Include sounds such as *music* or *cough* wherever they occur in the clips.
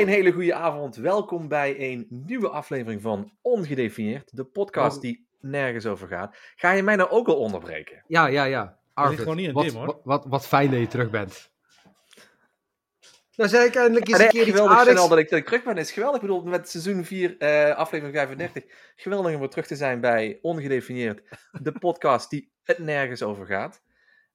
Een hele goede avond. Welkom bij een nieuwe aflevering van Ongedefinieerd, de podcast die nergens over gaat. Ga je mij nou ook al onderbreken? Ja, ja, ja. Arvid, gewoon niet aan wat, Dim, hoor. Wat, wat, wat fijn dat je terug bent. Nou zeg ik eindelijk eens En een keer iets geweldig aardigs. snel dat ik, dat ik terug ben. is geweldig. Ik bedoel, met seizoen 4, eh, aflevering 35. Geweldig om weer terug te zijn bij Ongedefinieerd, de podcast die het nergens over gaat.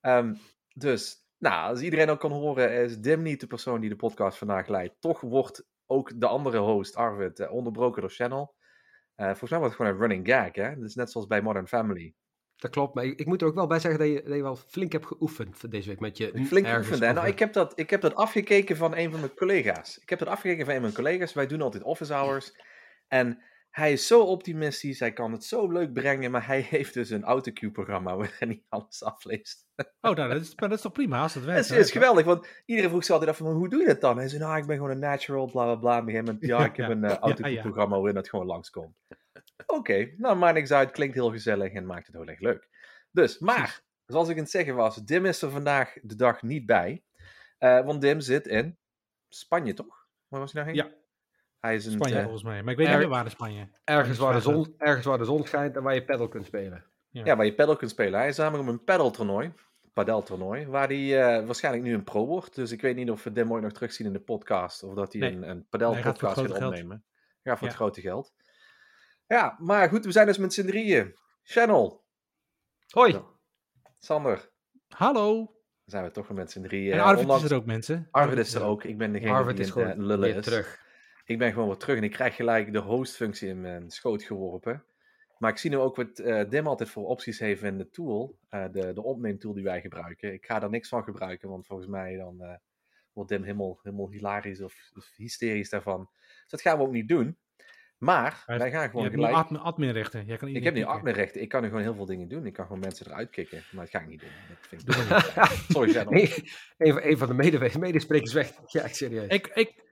Ehm, dus, nou, als iedereen ook kan horen, is Dim niet de persoon die de podcast vandaag leidt. Toch wordt ook de andere host, Arvid, eh, onderbroken door Channel. Eh, volgens mij was het gewoon een running gag, hè? Dus net zoals bij Modern Family. Dat klopt, maar ik, moet er ook wel bij zeggen dat je, dat je wel flink hebt geoefend deze week met je Flink geoefend, hè? Nou, ik heb, dat, ik heb dat afgekeken van een van mijn collega's. Ik heb dat afgekeken van een van mijn collega's. Wij doen altijd office hours. En hij is zo optimistisch, hij kan het zo leuk brengen, maar hij *laughs* heeft dus een autocue-programma waarin hij alles afleest. Oh, nou, dat is, maar dat is toch prima als het *laughs* werkt. Het is, is geweldig, want iedereen vroeg zich altijd af van, hoe doe je dat dan? Hij zei, nou, ik ben gewoon een natural, bla bla bla. Op een gegeven moment, ja, ik heb een uh, autocue-programma waarin dat gewoon langskomt. Oké, nou, maakt niks uit, klinkt heel gezellig en maakt het heel erg leuk. Dus, maar, zoals ik aan het zeggen was, Dim is er vandaag de dag niet bij. Eh, want Dim zit in Spanje, toch? Waar was hij nou heen? Ja. Hij is in het, Spanje eh, volgens mij. Maar ik weet Er- niet meer waar in Spanje. ergens, waar de zon, ergens waar de zon schijnt en waar je paddle kunt spelen. Ja, waar je paddle kunt spelen. Hij is namelijk op een paddeltoernooi, padeltoernooi, waar hij eh, waarschijnlijk nu een pro wordt. Dus ik weet niet of we Dim ooit nog terugzien in de podcast, of dat hij Nee. een, een Nee, hij gaat padelpodcast voor het gaat opnemen. Ja, voor Ja. het grote geld. Ja, maar goed, we zijn dus met z'n drieën. Channel, Hoi! Ja. Sander, Hallo. dan zijn we toch weer met z'n drieën. En Arvid ondanks- is er ook, mensen. Arvid is er ook. Ik ben degene Arvid die is gewoon eh, lullen weer is. terug. Ik ben gewoon weer terug en ik krijg gelijk de host-functie in mijn schoot geworpen. Maar ik zie nu ook wat eh, Dim altijd voor opties heeft in de tool, eh, de, de opneemtool die wij gebruiken. Ik ga daar niks van gebruiken, want volgens mij dan eh, wordt Dim helemaal, helemaal hilarisch of, of hysterisch daarvan. Dus dat gaan we ook niet doen. Maar Hij- wij gaan Je gewoon hebt nu gelijk... admin, adminrechten. Jij kan Ik heb nu adminrechten. Ik kan nu gewoon heel veel dingen doen. Ik kan gewoon mensen eruit kicken. Maar dat ga ik niet doen. Dat vind ik. *laughs* Sorry, Channel. Een, een, van- een van de mede, medesprekers weg. Ja, serieus. Ik, ik,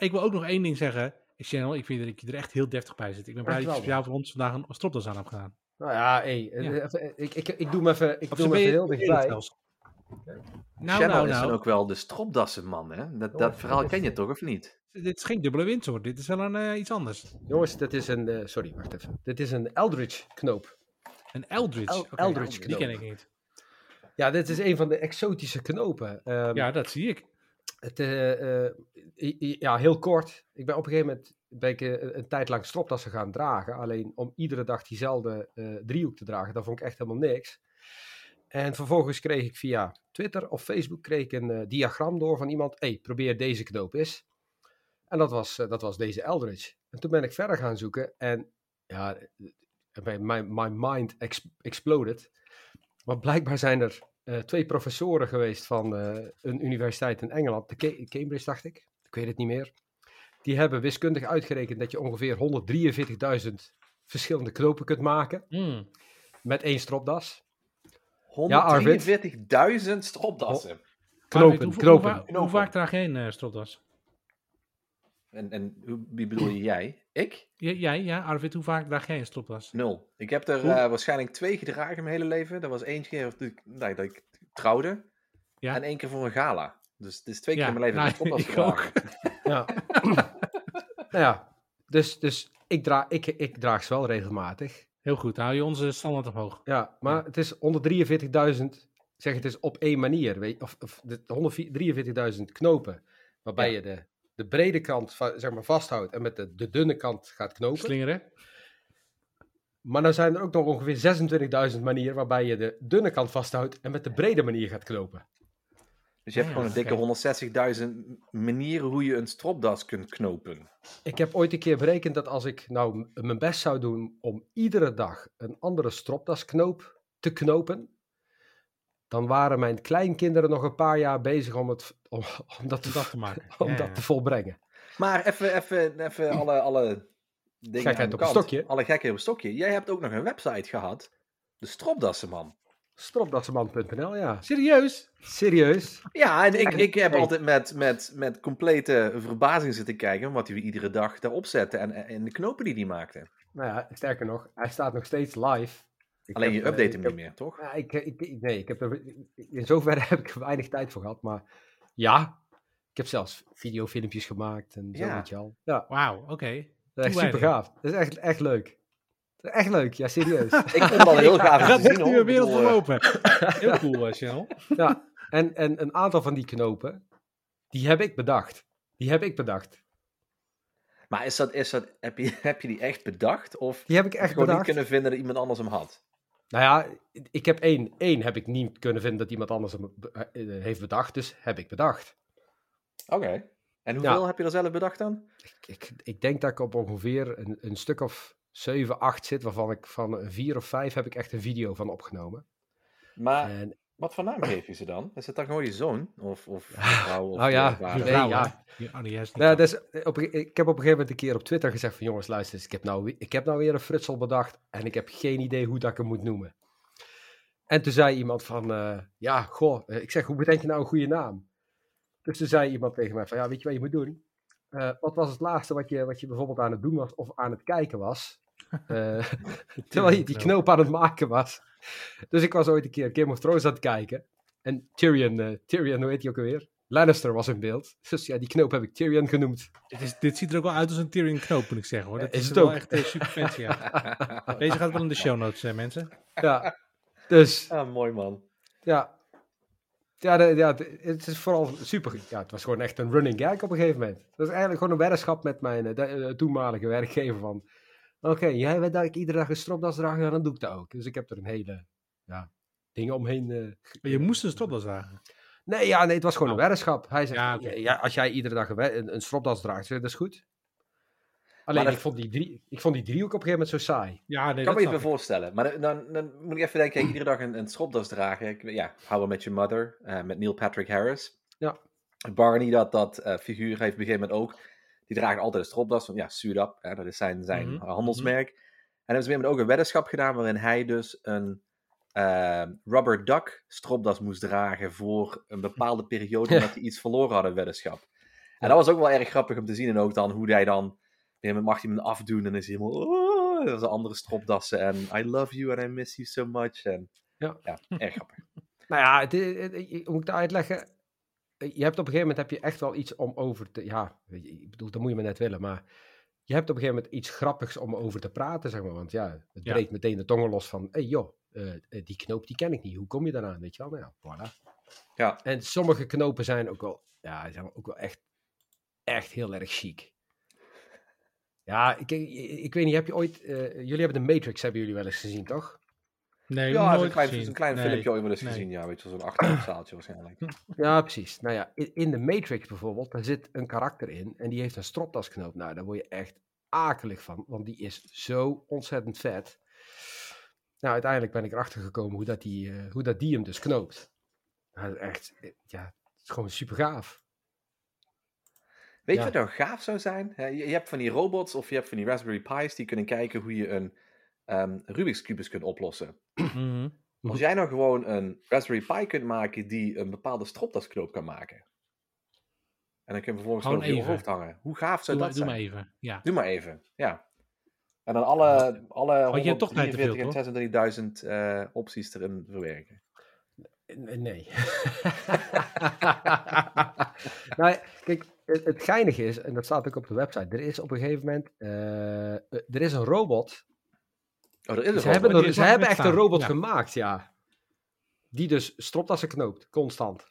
ik wil ook nog één ding zeggen. Channel, ik vind dat ik je er echt heel deftig bij zit. Ik ben blij dat je speciaal voor ons vandaag een stropdas aan hebt gedaan. Nou ja, hey, eh, Ja. even, ik, ik, ik doe hem even, ik Of doe hem ben even heel dichtbij. zelfs? Nou, Channel nou, is dan nou. ook wel de stropdassenman, hè? Dat, Oh, dat verhaal dat ken je toch, of niet? Dit is geen dubbele wind hoor. Dit is wel een, eh, iets anders. Jongens, dit is een, eh, sorry, wacht even. Dit is een Eldridge knoop. Een Eldridge. El- Eldridge Die ken ik niet. Ja, dit is een van de exotische knopen. Ehm, Ja, dat zie ik. Het, eh, eh, ja, heel kort. Ik ben op een gegeven moment ik, eh, een tijd lang stropdassen gaan dragen. Alleen om iedere dag diezelfde eh, driehoek te dragen, dat vond ik echt helemaal niks. En vervolgens kreeg ik via Twitter of Facebook kreeg ik een eh, diagram door van iemand. hey, probeer deze knoop eens. En dat was, dat was deze Eldridge. En toen ben ik verder gaan zoeken. En ja, my, my mind ex- exploded. Want blijkbaar zijn er twee professoren geweest van een universiteit in Engeland, de Ca- Cambridge dacht ik, ik weet het niet meer. Die hebben wiskundig uitgerekend dat je ongeveer 143.000 verschillende knopen kunt maken Mm. met één stropdas. Ja, Arvid. 143.000 stropdassen. Arvid, Knopen, hoe, hoe, knopen. hoe vaak draag jij een eh, stropdas? En, en wie bedoel je, jij? Ik? J- jij, ja, Arvid, hoe vaak draag jij een stropdas? Nul. Ik heb er eh, waarschijnlijk twee gedragen in mijn hele leven. Dat was één keer dat ik, nee, dat ik trouwde. Ja. En één keer voor een gala. Dus het is twee keer Ja, in mijn leven nou, *laughs* ik gedragen. Ja. *laughs* nou ja, dus, dus ik, dra ik, ik draag ze wel regelmatig. Heel goed, hou je onze standaard omhoog. Ja, maar het is 143.000, zeg het is op één manier, weet of, of de 143.000 knopen, waarbij Ja. je de, de brede kant va- zeg maar, vasthoudt en met de, de dunne kant gaat knopen. Slingeren. Maar dan zijn er ook nog ongeveer 26.000 manieren waarbij je de dunne kant vasthoudt en met de brede manier gaat knopen. Dus je hebt Ah, gewoon een dikke 160.000 manieren hoe je een stropdas kunt knopen. Ik heb ooit een keer berekend dat als ik nou mijn best zou doen om iedere dag een andere stropdasknoop te knopen, dan waren mijn kleinkinderen nog een paar jaar bezig om, het, om, *laughs* om dat, te, Om dat te maken. *laughs* om Ja, dat ja. te volbrengen. Maar even, even, even *clears throat* alle, alle dingen Gekheid aan de op een stokje. Alle gekheid op een stokje. Jij hebt ook nog een website gehad. De Stropdassenman. Stropdassenman.nl, ja. Serieus? Serieus? Ja, en ik, ik heb Hey. altijd met, met, met complete verbazing zitten kijken wat hij iedere dag daarop zette en, en de knopen die hij maakte. Nou ja, sterker nog, hij staat nog steeds live. Ik Alleen je heb, eh, update ik hem heb- niet meer, toch? Ja, ik, ik, ik- nee, ik heb er, in zoverre *laughs* heb ik er weinig tijd voor gehad, maar ja, ik heb zelfs videofilmpjes gemaakt en zo, Ja. weet je al. Ja, Wauw, oké. dat is echt super gaaf. Dat is echt, echt leuk. Dat is echt leuk, ja, serieus. *laughs* Ik vond het al heel gaaf gaat echt een wereld voor eh, open. *laughs* Heel cool, eh, Channel. ja, en, en een aantal van die knopen, die heb ik bedacht. Die heb ik bedacht. Maar is dat, is dat, heb, je, *laughs* heb je die echt bedacht? Of Die heb ik echt gewoon niet bedacht. kunnen vinden dat iemand anders hem had? Nou ja, ik heb één. Één heb ik niet kunnen vinden dat iemand anders hem eh, heeft bedacht, dus heb ik bedacht. Oké. En hoeveel heb je er zelf bedacht dan? Ik, ik, ik denk dat ik op ongeveer een, een stuk of 7, 8 zit, waarvan ik van een 4 of 5 heb ik echt een video van opgenomen. Maar En, wat voor naam geef je ze dan? Is het dan gewoon je zoon? Of, of je *laughs* vrouw? Of nou ja, nee, Vrouw, ja. Oh nee, niet. nou, dus, eh, op, ik heb op een gegeven moment een keer op Twitter gezegd van jongens, luister eens, ik heb nou, ik heb nou weer een frutsel bedacht en ik heb geen idee hoe dat ik hem moet noemen. En toen zei iemand van, eh, ja, goh, eh, ik zeg, hoe bedenk je nou een goede naam? Dus toen zei iemand tegen mij van, ja, weet je wat je moet doen? Eh, wat was het laatste wat je, wat je bijvoorbeeld aan het doen was of aan het kijken was? *laughs* Eh, terwijl je die knoop aan het maken was. Dus ik was ooit een keer Game of Thrones aan het kijken. En Tyrion, eh, Tyrion, hoe heet hij ook alweer? Lannister was in beeld. Dus ja, die knoop heb ik Tyrion genoemd. Dit, is, dit ziet er ook wel uit als een Tyrion knoop, moet ik zeggen. Hoor. Dat is is, het wel ook. echt super fancy, ja. *laughs* Deze gaat wel in de show notes, eh, mensen. Ja, dus Ah, mooi man. ja. Ja, de- ja, het is vooral super. Ja, het was gewoon echt een running gag op een gegeven moment. Het was eigenlijk gewoon een weddenschap met mijn eh, de- eh, toenmalige werkgever van... Oké, jij weet dat ik iedere dag een stropdas draag, dan doe ik dat ook. Dus ik heb er een hele ja, dingen omheen... Maar je moest een stropdas dragen. Nee, ja, nee, het was gewoon Oh. een weddenschap. Hij zegt, Ja, ja, als jij iedere dag een, een, stropdas draagt, dat is goed. Alleen, dat- ik, vond die drie, ik vond die driehoek op een gegeven moment zo saai. Ja, nee, Ik kan dat me snap meer voorstellen. Maar dan, dan, dan moet ik even denken, iedere dag een, een stropdas dragen. Ik, ja, How I Met Your Mother, eh, met Neil Patrick Harris. Ja. Barney, dat, dat eh, figuur, heeft op een gegeven moment ook. Die draagt altijd een stropdas, want ja, suit up. Hè, dat is zijn, zijn Mhm, handelsmerk. En hebben ze weer ook een weddenschap gedaan waarin hij dus een eh, rubber duck stropdas moest dragen voor een bepaalde periode, *laughs* omdat hij iets verloren had in weddenschap. En dat was ook wel erg grappig om te zien. En ook dan hoe hij dan, ja, mag hij hem afdoen en is hij helemaal, oh, dat was andere stropdassen en I love you and I miss you so much. En, Ja. ja, erg grappig. *laughs* Nou ja, het, het- het- hoe moet ik dat uitleggen? Je hebt op een gegeven moment heb je echt wel iets om over te... Ja, ik bedoel, dat moet je maar net willen, maar... Je hebt op een gegeven moment iets grappigs om over te praten, zeg maar. Want ja, het Ja. breekt meteen de tongen los van... Hé hey, joh, eh, eh, die knoop die ken ik niet. Hoe kom je daaraan, weet je wel? Nou ja, voilà. Ja. En sommige knopen zijn ook wel... Ja, zijn ook wel echt... Echt heel erg chic. Ja, ik, ik, weet niet, heb je ooit... eh, jullie hebben de Matrix, hebben jullie wel eens gezien, toch? Nee, Ja, nooit een klein, gezien. een klein Nee. filmpje ooit wel eens nee. gezien. Ja, weet je, zo'n achtergrondzaaltje waarschijnlijk. *laughs* Ja, precies. Nou ja, in, in de Matrix bijvoorbeeld, daar zit een karakter in en die heeft een stropdasknoop. Nou, daar word je echt akelig van, want die is zo ontzettend vet. Nou, uiteindelijk ben ik erachter gekomen hoe dat die, eh, hoe dat die hem dus knoopt. Nou, echt, eh, ja, het is gewoon super gaaf. Weet Ja. je wat nou gaaf zou zijn? Je, hebt van die robots of je hebt van die Raspberry Pi's die kunnen kijken hoe je een ehm, Rubik's Cubus kunt oplossen. Mhm. Als jij nou gewoon een Raspberry Pi kunt maken die een bepaalde stropdasknoop kan maken. En dan kun je vervolgens Gewoon je hoofd hangen. Hoe gaaf zou Doe, dat maar, doe zijn? maar even. Ja. Doe maar even, ja. En dan alle, alle Want je hebt toch tijd te veel, 143 en 26.000 eh, opties erin verwerken. Nee. *laughs* nou, kijk, het, het geinige is, en dat staat ook op de website, er is op een gegeven moment, eh, eh, er is een robot Oh, er is een Ze robot. hebben, er, is ze hebben echt een robot ja. gemaakt, ja. Die dus stropdassen knoopt, constant.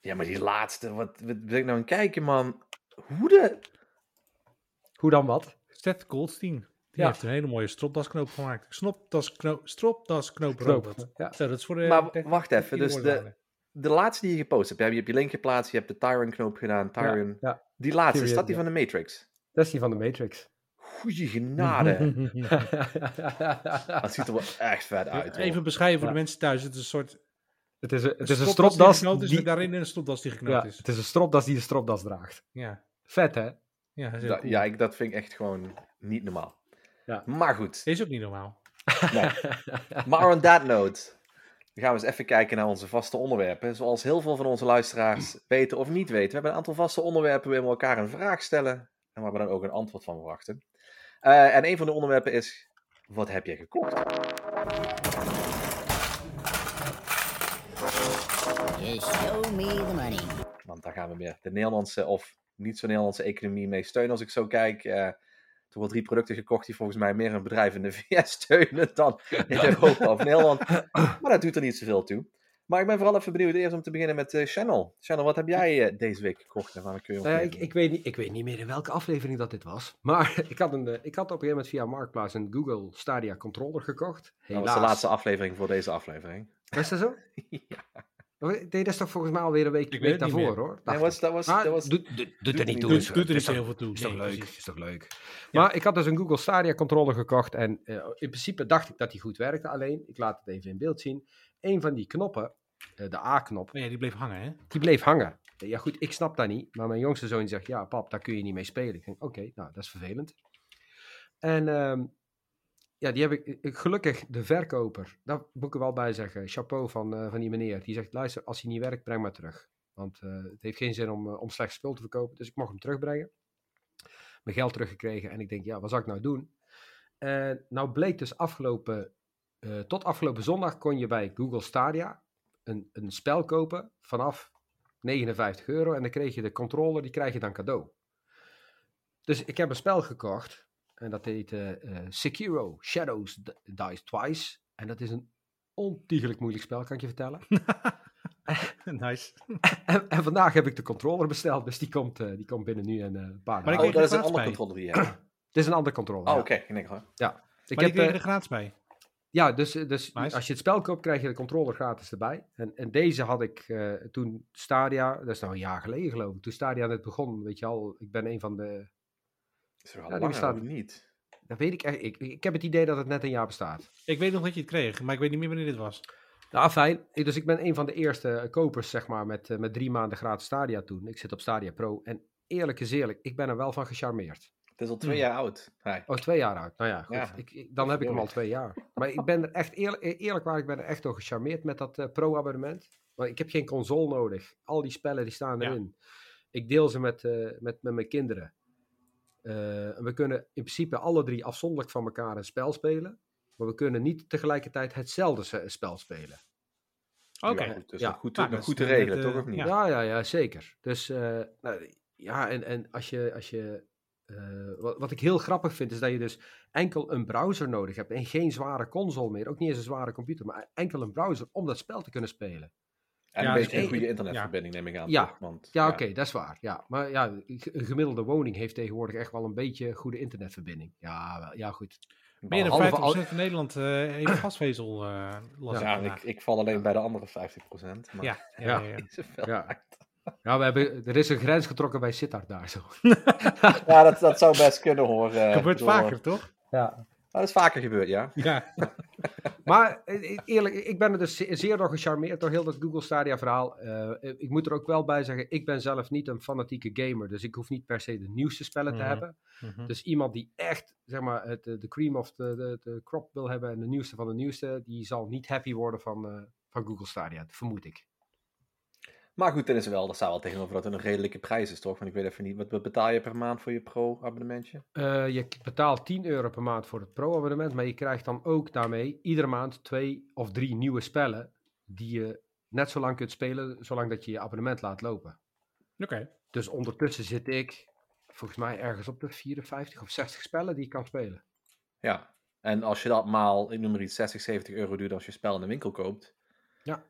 Ja, maar die laatste, wat, wat wil ik nou aan kijken, man? Hoe de... Hoe dan wat? Seth Goldstein. Die Ja. heeft een hele mooie stropdasknoop gemaakt. Stropdasknoop Knoop. robot. Ja. Zo, dat is voor de... Maar de- wacht even, de dus woordwaarde. De laatste die je gepost hebt, je hebt je link geplaatst, je hebt de Tyron-knoop gedaan, Tyron. ja. Die laatste, is dat die ja. van de Matrix? Dat is die van de Matrix. Goeie genade. *laughs* Dat ziet er wel echt vet uit. hoor. Even beschrijven voor Ja. de mensen thuis. Het is een soort het is een, het is een stropdas stropdas. die is, Die, met daarin een stropdas die geknoopt ja, is. het is een stropdas die de stropdas draagt. Ja, Vet, hè? ja, dat Da- cool. Ja, ik, dat vind ik echt gewoon niet normaal. Ja. Maar goed, Is ook niet normaal. nee. *laughs* maar on that note, gaan we eens even kijken naar onze vaste onderwerpen. Zoals heel veel van onze luisteraars weten of niet weten. We hebben een aantal vaste onderwerpen waarin we elkaar een vraag stellen. En waar we dan ook een antwoord van verwachten. Eh, en een van de onderwerpen is, wat heb je gekocht? Show me the money. Want daar gaan we meer de Nederlandse of niet zo Nederlandse economie mee steunen. Als ik zo kijk, eh toch wel drie producten gekocht die volgens mij meer een bedrijf in de *laughs* VS steunen dan in Europa of Nederland. *laughs* Maar dat doet er niet zoveel toe. Maar ik ben vooral even benieuwd eerst om te beginnen met eh Channel. Channel, wat heb jij eh, deze week gekocht en waar kun je op ja, ik, ik, weet niet, ik weet niet meer in welke aflevering dat dit was. Maar *laughs* ik had, een, eh, ik had op een gegeven moment via Marktplaats een Google Stadia controller gekocht. Dat Helaas. was de laatste aflevering voor deze aflevering. Was dat zo? ja. Nee, dat is toch volgens mij alweer een week, week daarvoor hoor. Nee, was, dat was, Maar dat was, doet, doet, er niet toe. Doet, doet er is niet toch- heel veel toe. Is toch Nee, leuk? precies. Is toch leuk? Maar ik had dus een Google Stadia controller gekocht en eh, in principe dacht ik dat die goed werkte. Alleen, ik laat het even in beeld zien. Een van die knoppen, eh, de A-knop, Oh ja, die bleef hangen, hè? die bleef hangen. Ja goed, ik snap dat niet. Maar mijn jongste zoon zegt, ja pap, daar kun je niet mee spelen. Ik denk, oké, nou dat is vervelend. En ehm, ja, die heb ik, gelukkig de verkoper, daar moet ik wel bij zeggen, chapeau van, eh, van die meneer. Die zegt, luister, als hij niet werkt, breng maar terug. Want eh, het heeft geen zin om, eh, om slecht spul te verkopen. Dus ik mocht hem terugbrengen. Mijn geld teruggekregen en ik denk, ja, wat zou ik nou doen? En nou bleek dus afgelopen, tot afgelopen zondag kon je bij Google Stadia een, een spel kopen vanaf 59 euro. En dan kreeg je de controller, die krijg je dan cadeau. Dus ik heb een spel gekocht. En dat heet eh, eh, Sekiro Shadows D- Dice Twice. En dat is een ontiegelijk moeilijk spel, kan ik je vertellen. *laughs* nice. en, en vandaag heb ik de controller besteld, dus die komt, eh, die komt binnen nu en eh, een paar Maar ik oh, kreeg dat er is een andere bij. controller die je *clears throat* hebt. Het is een andere controller. Oh, ja. oké. Ik denk hoor. Ik maar die heb, kreeg eh, er gratis bij. Ja, dus, dus Nice. als je het spel koopt, krijg je de controller gratis erbij. En, en deze had ik eh, toen Stadia, dat is nou een jaar geleden geloof ik, toen Stadia net begon, weet je al, ik ben een van de, Is er al Ja, die langer bestaat- of niet? dat weet ik echt, ik, ik heb het idee dat het net een jaar bestaat. Ik weet nog dat je het kreeg, maar ik weet niet meer wanneer dit was. Nou, fijn. Dus ik ben een van de eerste eh, kopers, zeg maar, met, eh, met drie maanden gratis Stadia toen. Ik zit op Stadia Pro en eerlijk is eerlijk, ik ben er wel van gecharmeerd. Het is al twee jaar oud. Hi. Oh, twee jaar oud. Nou ja, goed. Ja. Ik, ik- dan heb ik hem al twee jaar. Maar ik ben er echt eerlijk, eerlijk waar, ik ben er echt door gecharmeerd met dat eh, pro-abonnement. Want ik heb geen console nodig. Al die spellen die staan Ja. erin. Ik deel ze met, eh, met, met mijn kinderen. Eh, we kunnen in principe alle drie afzonderlijk van elkaar een spel spelen. Maar we kunnen niet tegelijkertijd hetzelfde spel spelen. Oké. Ja, goed, dus Ja. goed, Nou, te net, regelen, eh, toch? Of niet? ja. Ja, ja, ja, zeker. Dus eh, nou, ja, en, en als je, als je eh, wat, wat ik heel grappig vind, is dat je dus enkel een browser nodig hebt en geen zware console meer. Ook niet eens een zware computer, maar enkel een browser om dat spel te kunnen spelen. En Ja, een dus beetje een goede internetverbinding neem ik aan. Ja. Want, Ja, oké, dat is waar. Ja, maar ja, een gemiddelde woning heeft tegenwoordig echt wel een beetje goede internetverbinding. Ja, wel, ja goed. Meer dan Behalve 50% al- van Nederland eh, heeft *coughs* gasvezel eh los. Ja, ik, ik val alleen bij de andere 50%. Maar *laughs* ja, ja, Ja. ja, ja. niet zoveel. Ja. Ja, we hebben, er is een grens getrokken bij Sittard daar zo. *laughs* Ja, dat, dat zou best kunnen hoor. *laughs* eh, Gebeurt door- vaker, toch? Ja. Dat is vaker gebeurd, ja. *laughs* Ja. Maar eh, eerlijk, ik ben er dus ze- zeer door gecharmeerd door heel dat Google Stadia verhaal. Eh, ik moet er ook wel bij zeggen, ik ben zelf niet een fanatieke gamer. Dus ik hoef niet per se de nieuwste spellen te Mhm. hebben. Mhm. Dus iemand die echt, zeg maar, het, eh, de cream of de, de, de crop wil hebben en de nieuwste van de nieuwste, die zal niet happy worden van, eh, van Google Stadia, vermoed ik. Maar goed, dan is er wel, dat staat wel tegenover dat het een redelijke prijs is, toch? Want ik weet even niet, wat, wat betaal je per maand voor je pro-abonnementje? Eh, je betaalt 10 euro per maand voor het pro-abonnement, maar je krijgt dan ook daarmee iedere maand twee of drie nieuwe spellen die je net zo lang kunt spelen, zolang dat je je abonnement laat lopen. Oké. Dus ondertussen zit ik volgens mij ergens op de 54 of 60 spellen die ik kan spelen. Ja. En als je dat maal, ik noem maar iets, 60, 70 euro duurt als je spel in de winkel koopt. Ja.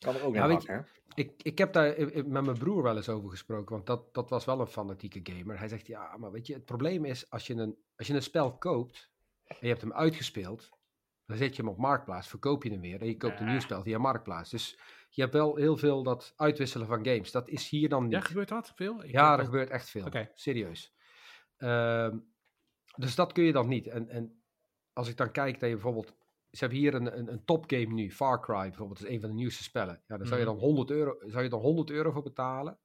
Kan er ook Ja, hè? Ik, ik heb daar eh, eh, met mijn broer wel eens over gesproken, want dat, dat was wel een fanatieke gamer. Hij zegt, ja, maar weet je, het probleem is als je een, als je een spel koopt en je hebt hem uitgespeeld, dan zet je hem op Marktplaats, verkoop je hem weer en je koopt een nieuw spel via Marktplaats. Dus je hebt wel heel veel dat uitwisselen van games. Dat is hier dan niet. Ja, gebeurt dat veel? Ik Ja, er wel- gebeurt echt veel. Oké. Serieus. Ehm, dus dat kun je dan niet. En, en als ik dan kijk dat je bijvoorbeeld... Ze hebben hier een, een, een topgame nu, Far Cry bijvoorbeeld, dat is een van de nieuwste spellen. Ja, daar zou je Mhm. dan 100 euro, zou je dan 100 euro voor betalen.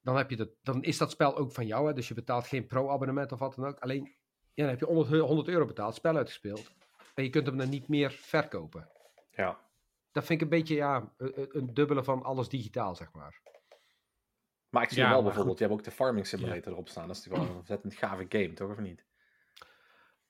Dan, heb je dat, dan is dat spel ook van jou, hè? dus je betaalt geen pro-abonnement of wat dan ook. Alleen, ja, dan heb je 100, eu- 100 euro betaald, spel uitgespeeld. En je kunt hem dan niet meer verkopen. Ja. Dat vind ik een beetje, ja, een, een dubbele van alles digitaal, zeg maar. Maar ik zie Ja, wel bijvoorbeeld, je hebt ook de Farming Simulator erop staan. Dat is natuurlijk wel een ontzettend gave game, toch? Of niet?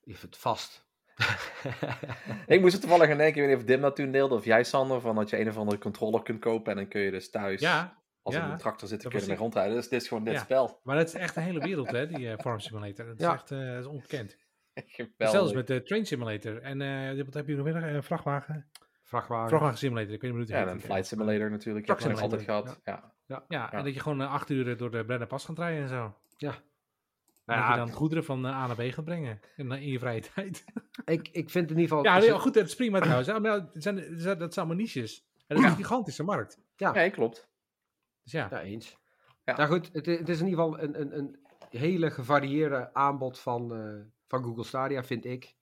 Ik vind het vast. *laughs* Ik moest er toevallig aan denken, ik weet niet of Dim dat toen deelde, of jij Sander, van dat je een of andere controller kunt kopen en dan kun je dus thuis Ja, als Ja, er een tractor zit, kun je ermee rondrijden. Dus dit is gewoon dit Ja. spel. Maar dat is echt een hele wereld, hè, die eh, *laughs* Farm Simulator. Dat is echt eh, dat is ongekend. *laughs* Geweldig. Zelfs met de Train Simulator. En eh, wat heb je nog meer? Een vrachtwagen? Vrachtwagen. Vrachtwagen Simulator, ik weet niet hoe het Ja, en Flight Simulator natuurlijk. Truck Heb ik altijd Simulator, gehad. Ja. Ja, Ja. en dat je gewoon acht uur door de Brenner Pas gaat rijden en zo. Ja. En Nou dat ja, je dan goederen van eh, A naar B gaat brengen. In, in je vrije tijd. *laughs* ik, ik vind in ieder geval... Ja, goed, dat is prima trouwens. Ja, maar zijn, dat zijn allemaal niches. En dat is een gigantische markt. Nee, klopt. Dus ja. Ja, eens. Ja. Nou goed, het, is in ieder geval een, een, een hele gevarieerde aanbod van, eh, van Google Stadia, vind ik.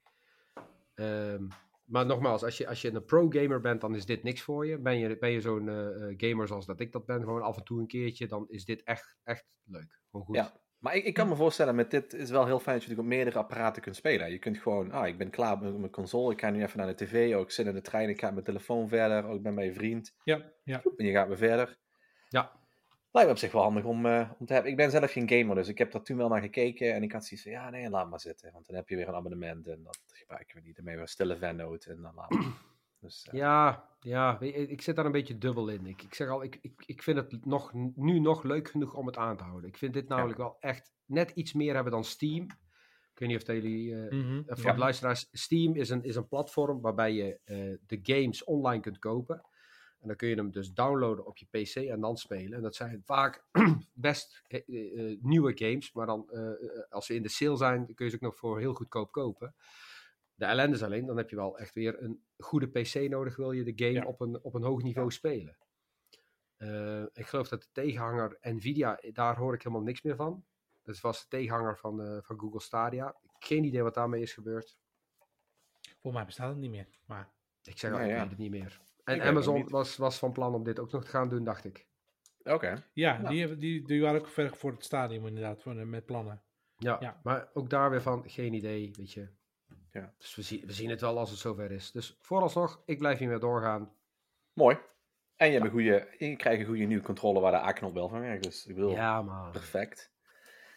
Ehm, maar nogmaals, als je, als je een pro-gamer bent, dan is dit niks voor je. Ben je, ben je zo'n eh, eh, gamer zoals dat ik dat ben, gewoon af en toe een keertje, dan is dit echt, echt leuk. Gewoon goed. Ja. Maar ik, ik kan me voorstellen, met dit is wel heel fijn dat je natuurlijk op meerdere apparaten kunt spelen. Je kunt gewoon, ah, ik ben klaar met mijn console, ik ga nu even naar de tv, oh, ik zit in de trein, ik ga met mijn telefoon verder, oh, ik ben bij je vriend. Ja, ja. En je gaat weer verder. Ja. Lijkt me op zich wel handig om, eh, om te hebben. Ik ben zelf geen gamer, dus ik heb daar toen wel naar gekeken en ik had zoiets van, ja, nee, laat maar zitten. Want dan heb je weer een abonnement en dat gebruiken we niet. Dan ben je weer stille fannote en dan laat maar. Dus, eh, Ja, ja ik zit daar een beetje dubbel in. Ik, ik zeg al, ik, ik, ik vind het nog, nu nog leuk genoeg om het aan te houden. Ik vind dit namelijk wel echt net iets meer hebben dan Steam. Ik weet niet of jullie eh, Mhm, Uh, voor ja. de luisteraars, Steam is een, is een platform waarbij je eh, de games online kunt kopen. En dan kun je hem dus downloaden op je PC en dan spelen. En dat zijn vaak *clears throat* best eh, eh, nieuwe games, maar dan eh, eh, als ze in de sale zijn, kun je ze ook nog voor heel goedkoop kopen. De ellende is alleen, dan heb je wel echt weer een goede PC nodig, wil je de game Ja. op, een, op een hoog niveau spelen. Eh, ik geloof dat de tegenhanger Nvidia, daar hoor ik helemaal niks meer van. Dat was de tegenhanger van, eh, van Google Stadia. Geen idee wat daarmee is gebeurd. Volgens mij bestaat het niet meer. Maar Ik zeg al, Ja, ik ja. weet het niet meer. En Amazon was, was van plan om dit ook nog te gaan doen, dacht ik. Oké. ja. Die, hebben- die, die waren ook ver voor het stadium inderdaad, voor, met plannen. Ja, Ja. maar ook daar weer van, geen idee, weet je. Ja. Dus we, zien we zien het wel als het zover is. Dus vooralsnog, ik blijf hiermee doorgaan. Mooi. En je, hebt een goede, je krijgt een goede nieuwe controle waar de A-knop wel van werkt. Dus ik bedoel, Ja, man. perfect.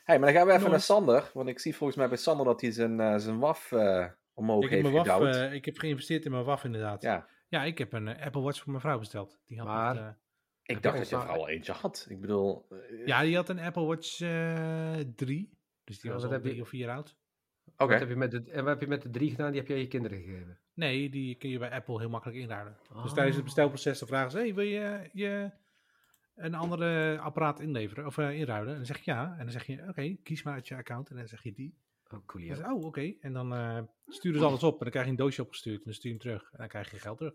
hey, maar dan gaan we even naar Sander. Want ik zie volgens mij bij Sander dat hij zijn, eh, zijn WAF eh, omhoog Ik heb, heeft WAF, gedouwd. eh, ik heb geïnvesteerd in mijn WAF inderdaad. ja, Ja, ik heb een Apple Watch voor mijn vrouw besteld. Die had Maar- ik dacht dat je vrouw al eentje had. Ik bedoel... ja, die had een Apple Watch eh 3. Dus die Ja, was al heb drie of vier oud. Oké. Wat heb je met de, en wat heb je met de drie gedaan? Die heb je aan je kinderen gegeven. Nee, die kun je bij Apple heel makkelijk inruilen. Dus tijdens het bestelproces dan vragen ze: hey, wil je, je een andere apparaat inleveren of eh, inruilen? En dan zeg je ja. En dan zeg je: Oké, kies maar uit je account. En dan zeg je die. Oh, cool. En dan zeg je, oh, oké. En dan eh, sturen ze alles op. En dan krijg je een doosje opgestuurd. En dan stuur je hem terug. En dan krijg je je geld terug.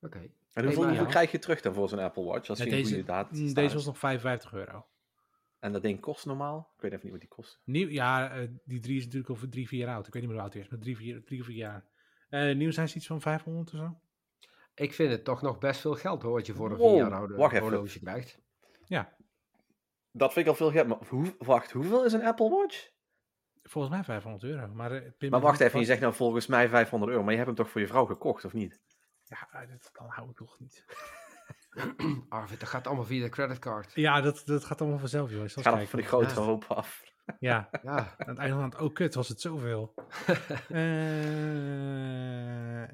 Oké. En hoeveel, Hey, maar- hoeveel ja. krijg je terug dan voor zo'n Apple Watch? Als Ja, je een deze, goede data mm, deze was nog 55 euro. En dat ding kost normaal? Ik weet even niet wat die kost. Nieuw, ja, eh, die drie is natuurlijk over drie, vier jaar oud. Ik weet niet meer hoe oud hij is, maar drie, vier, drie of vier jaar. Eh, nieuw zijn ze iets van 500 of zo. Ik vind het toch nog best veel geld hoor, wat je voor een Wow, vier jaar oude wacht even. horloge krijgt. Ja, Dat vind ik al veel geld. Maar hoe, wacht, hoeveel is een Apple Watch? volgens mij 500 euro. Maar, eh, Maar wacht even, je zegt nou volgens mij 500 euro. Maar je hebt hem toch voor je vrouw gekocht, of niet? Ja, dat kan hou ik toch niet. *clears throat* Arvid, dat gaat allemaal via de creditcard. Ja, dat, dat gaat allemaal vanzelf, joh. Eens Ga kijken. dan van die grotere Ja. hoop af. *laughs* Ja, Ja, aan het einde van het, oh kut, was het zoveel. *laughs* Eh,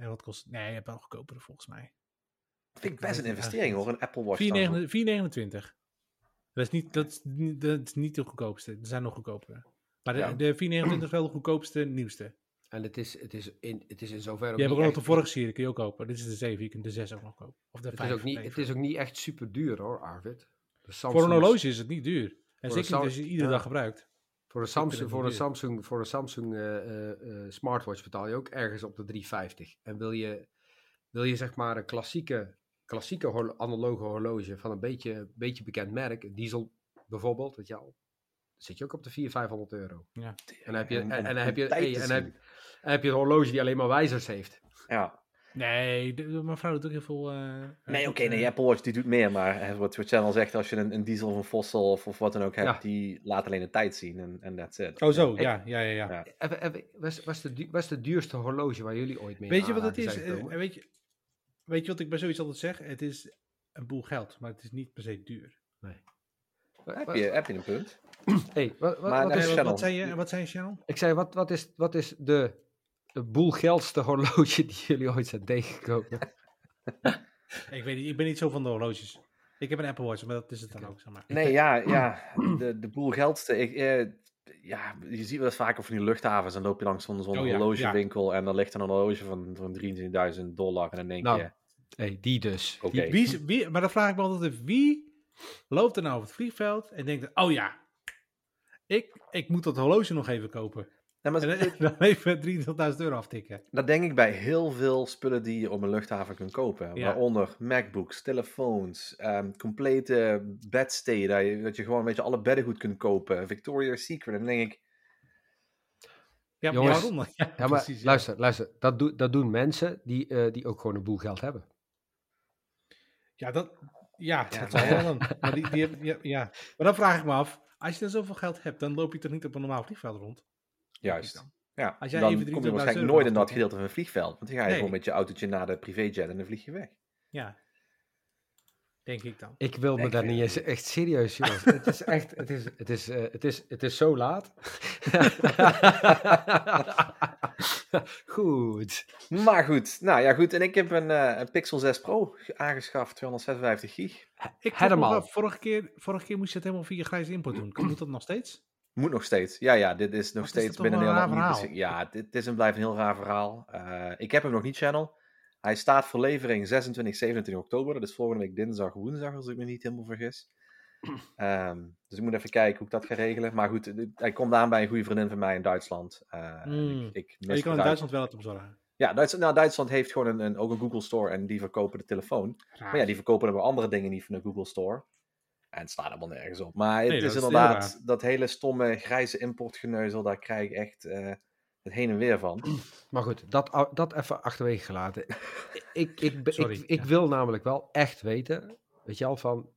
en wat kost het? Nee, je hebt wel goedkopere volgens mij. Dat vind ik best een investering hoor, een Apple Watch. 4,29. dan. 4,29. Dat is, niet, dat, is niet, dat is niet de goedkoopste. Er zijn nog goedkopere. Maar de, Ja. de 4,29 is wel de goedkoopste, nieuwste. En het is, het is, in, het is in zoverre hebben niet ook nog echt- de vorige serie, kun je ook kopen. Dit is de 7, je kunt de 6 ook nog kopen. Of de Het 5. is, ook niet, het is ook niet echt super duur hoor, Arvid. De Voor een is- horloge is het niet duur. En zeker als je iedere ja. dag gebruikt. Voor een Samsung, voor een. Samsung, voor een Samsung eh, eh, eh, smartwatch betaal je ook ergens op de 350. En wil je, wil je zeg maar een klassieke, klassieke horlo- analoge horloge van een beetje, beetje bekend merk, een diesel bijvoorbeeld, weet je al, dan zit je ook op de 400, 500 euro. Ja. En dan heb je, en, heb je, hey, en heb, heb je een horloge die alleen maar wijzers heeft. Ja. Nee, mijn vrouw doet ook heel veel... eh, Nee, eh, oké, eh, nee, Apple Watch die doet meer. Maar wat, wat Channel zegt, als je een, een diesel of een fossil of, of wat dan ook hebt, Ja. die laat alleen de tijd zien en en that's it. Oh zo, ja, ja, ja. ja. Ja. Even, even, was, was, de, was de duurste horloge waar jullie ooit mee Weet je wat het is? Eh, weet, je, weet je wat ik bij zoiets altijd zeg? Het is een boel geld, maar het is niet per se duur. Wa- Heb je, heb je een punt? hey, wat, wat, Maar wat is, wat, Channel. wat zei je, wat zei je, Channel? Ik zei, wat, wat, is, wat is de, de boelgeldste horloge die jullie ooit zijn tegengekomen? *laughs* Ik weet niet, ik ben niet zo van de horloges. Ik heb een Apple Watch, maar dat is het dan ook, zeg maar. Nee, ja, *clears throat* ja de, de boel geldste. Ik, eh, ja, je ziet wel eens vaker van die luchthavens. Dan loop je langs zo'n zo'n Oh ja, horlogewinkel en dan ligt er een horloge van, van 23.000 dollar. En dan denk Nou, je, hey, die dus. oké. Wie, wie, maar dan vraag ik me altijd, af, wie loopt er nou op het vliegveld en denkt, oh ja, ik, ik moet dat horloge nog even kopen. Nee, maar En *laughs* dan- even 23.000 euro aftikken. Dat denk ik bij heel veel spullen die je op een luchthaven kunt kopen. Ja. Waaronder MacBooks, telefoons, ehm, complete bedsteden. Dat je, dat je gewoon een beetje alle bedden goed kunt kopen. Victoria's Secret. En dan denk ik, Ja, maar Jongens, waarom dan? *laughs* Ja, Ja, maar precies, ja. luister, luister. Dat, dat doen mensen die, eh, die ook gewoon een boel geld hebben. Ja, dat, ja, Ja, dat zal wel ja. dan. Maar, die, die, ja, ja. maar dan vraag ik me af, als je dan zoveel geld hebt, dan loop je toch niet op een normaal vliegveld rond? Juist. dan. Ja, Als jij dan even kom je 23.000 waarschijnlijk euro nooit in dat gedeelte van een vliegveld. Want dan ga je Nee. gewoon met je autootje naar de privéjet en dan vlieg je weg. Ja, denk ik dan. Ik wil me daar niet eens echt serieus, *laughs* jongens. het is echt, het is, het is, eh, het is, het is zo laat. *laughs* Goed. Maar goed, nou ja goed. En ik heb een, eh, een Pixel 6 Pro aangeschaft, 256 gig. Ik Helemaal. vorige keer, vorige keer moest je het helemaal via grijze input doen. Moet dat nog steeds? Moet nog steeds. Ja, ja, dit is nog Wat steeds binnen wel een Nederland niet Ja, dit, is en blijft een heel raar verhaal. Eh, ik heb hem nog niet, channel. Hij staat voor levering 26, 27 oktober. Dat is volgende week dinsdag, woensdag, als ik me niet helemaal vergis. *clears throat* Ehm, dus ik moet even kijken hoe ik dat ga regelen. Maar goed, hij komt aan bij een goede vriendin van mij in Duitsland. Eh, Hmm. ik, ik mis je kan in Duits- Duitsland wel het bezorgen. Ja, Duitsland, nou, Duitsland heeft gewoon een, een, ook een Google Store en die verkopen de telefoon. Maar ja, die verkopen er weer andere dingen niet van de Google Store. En het staat helemaal nergens op. Maar het Nee, dat is inderdaad dat hele stomme grijze importgeneuzel, daar krijg ik echt eh, het heen en weer van. *clears throat* Maar goed, dat, dat even achterwege gelaten. *laughs* Ik, ik, Sorry, ik, ik wil namelijk wel echt weten, weet je al, van...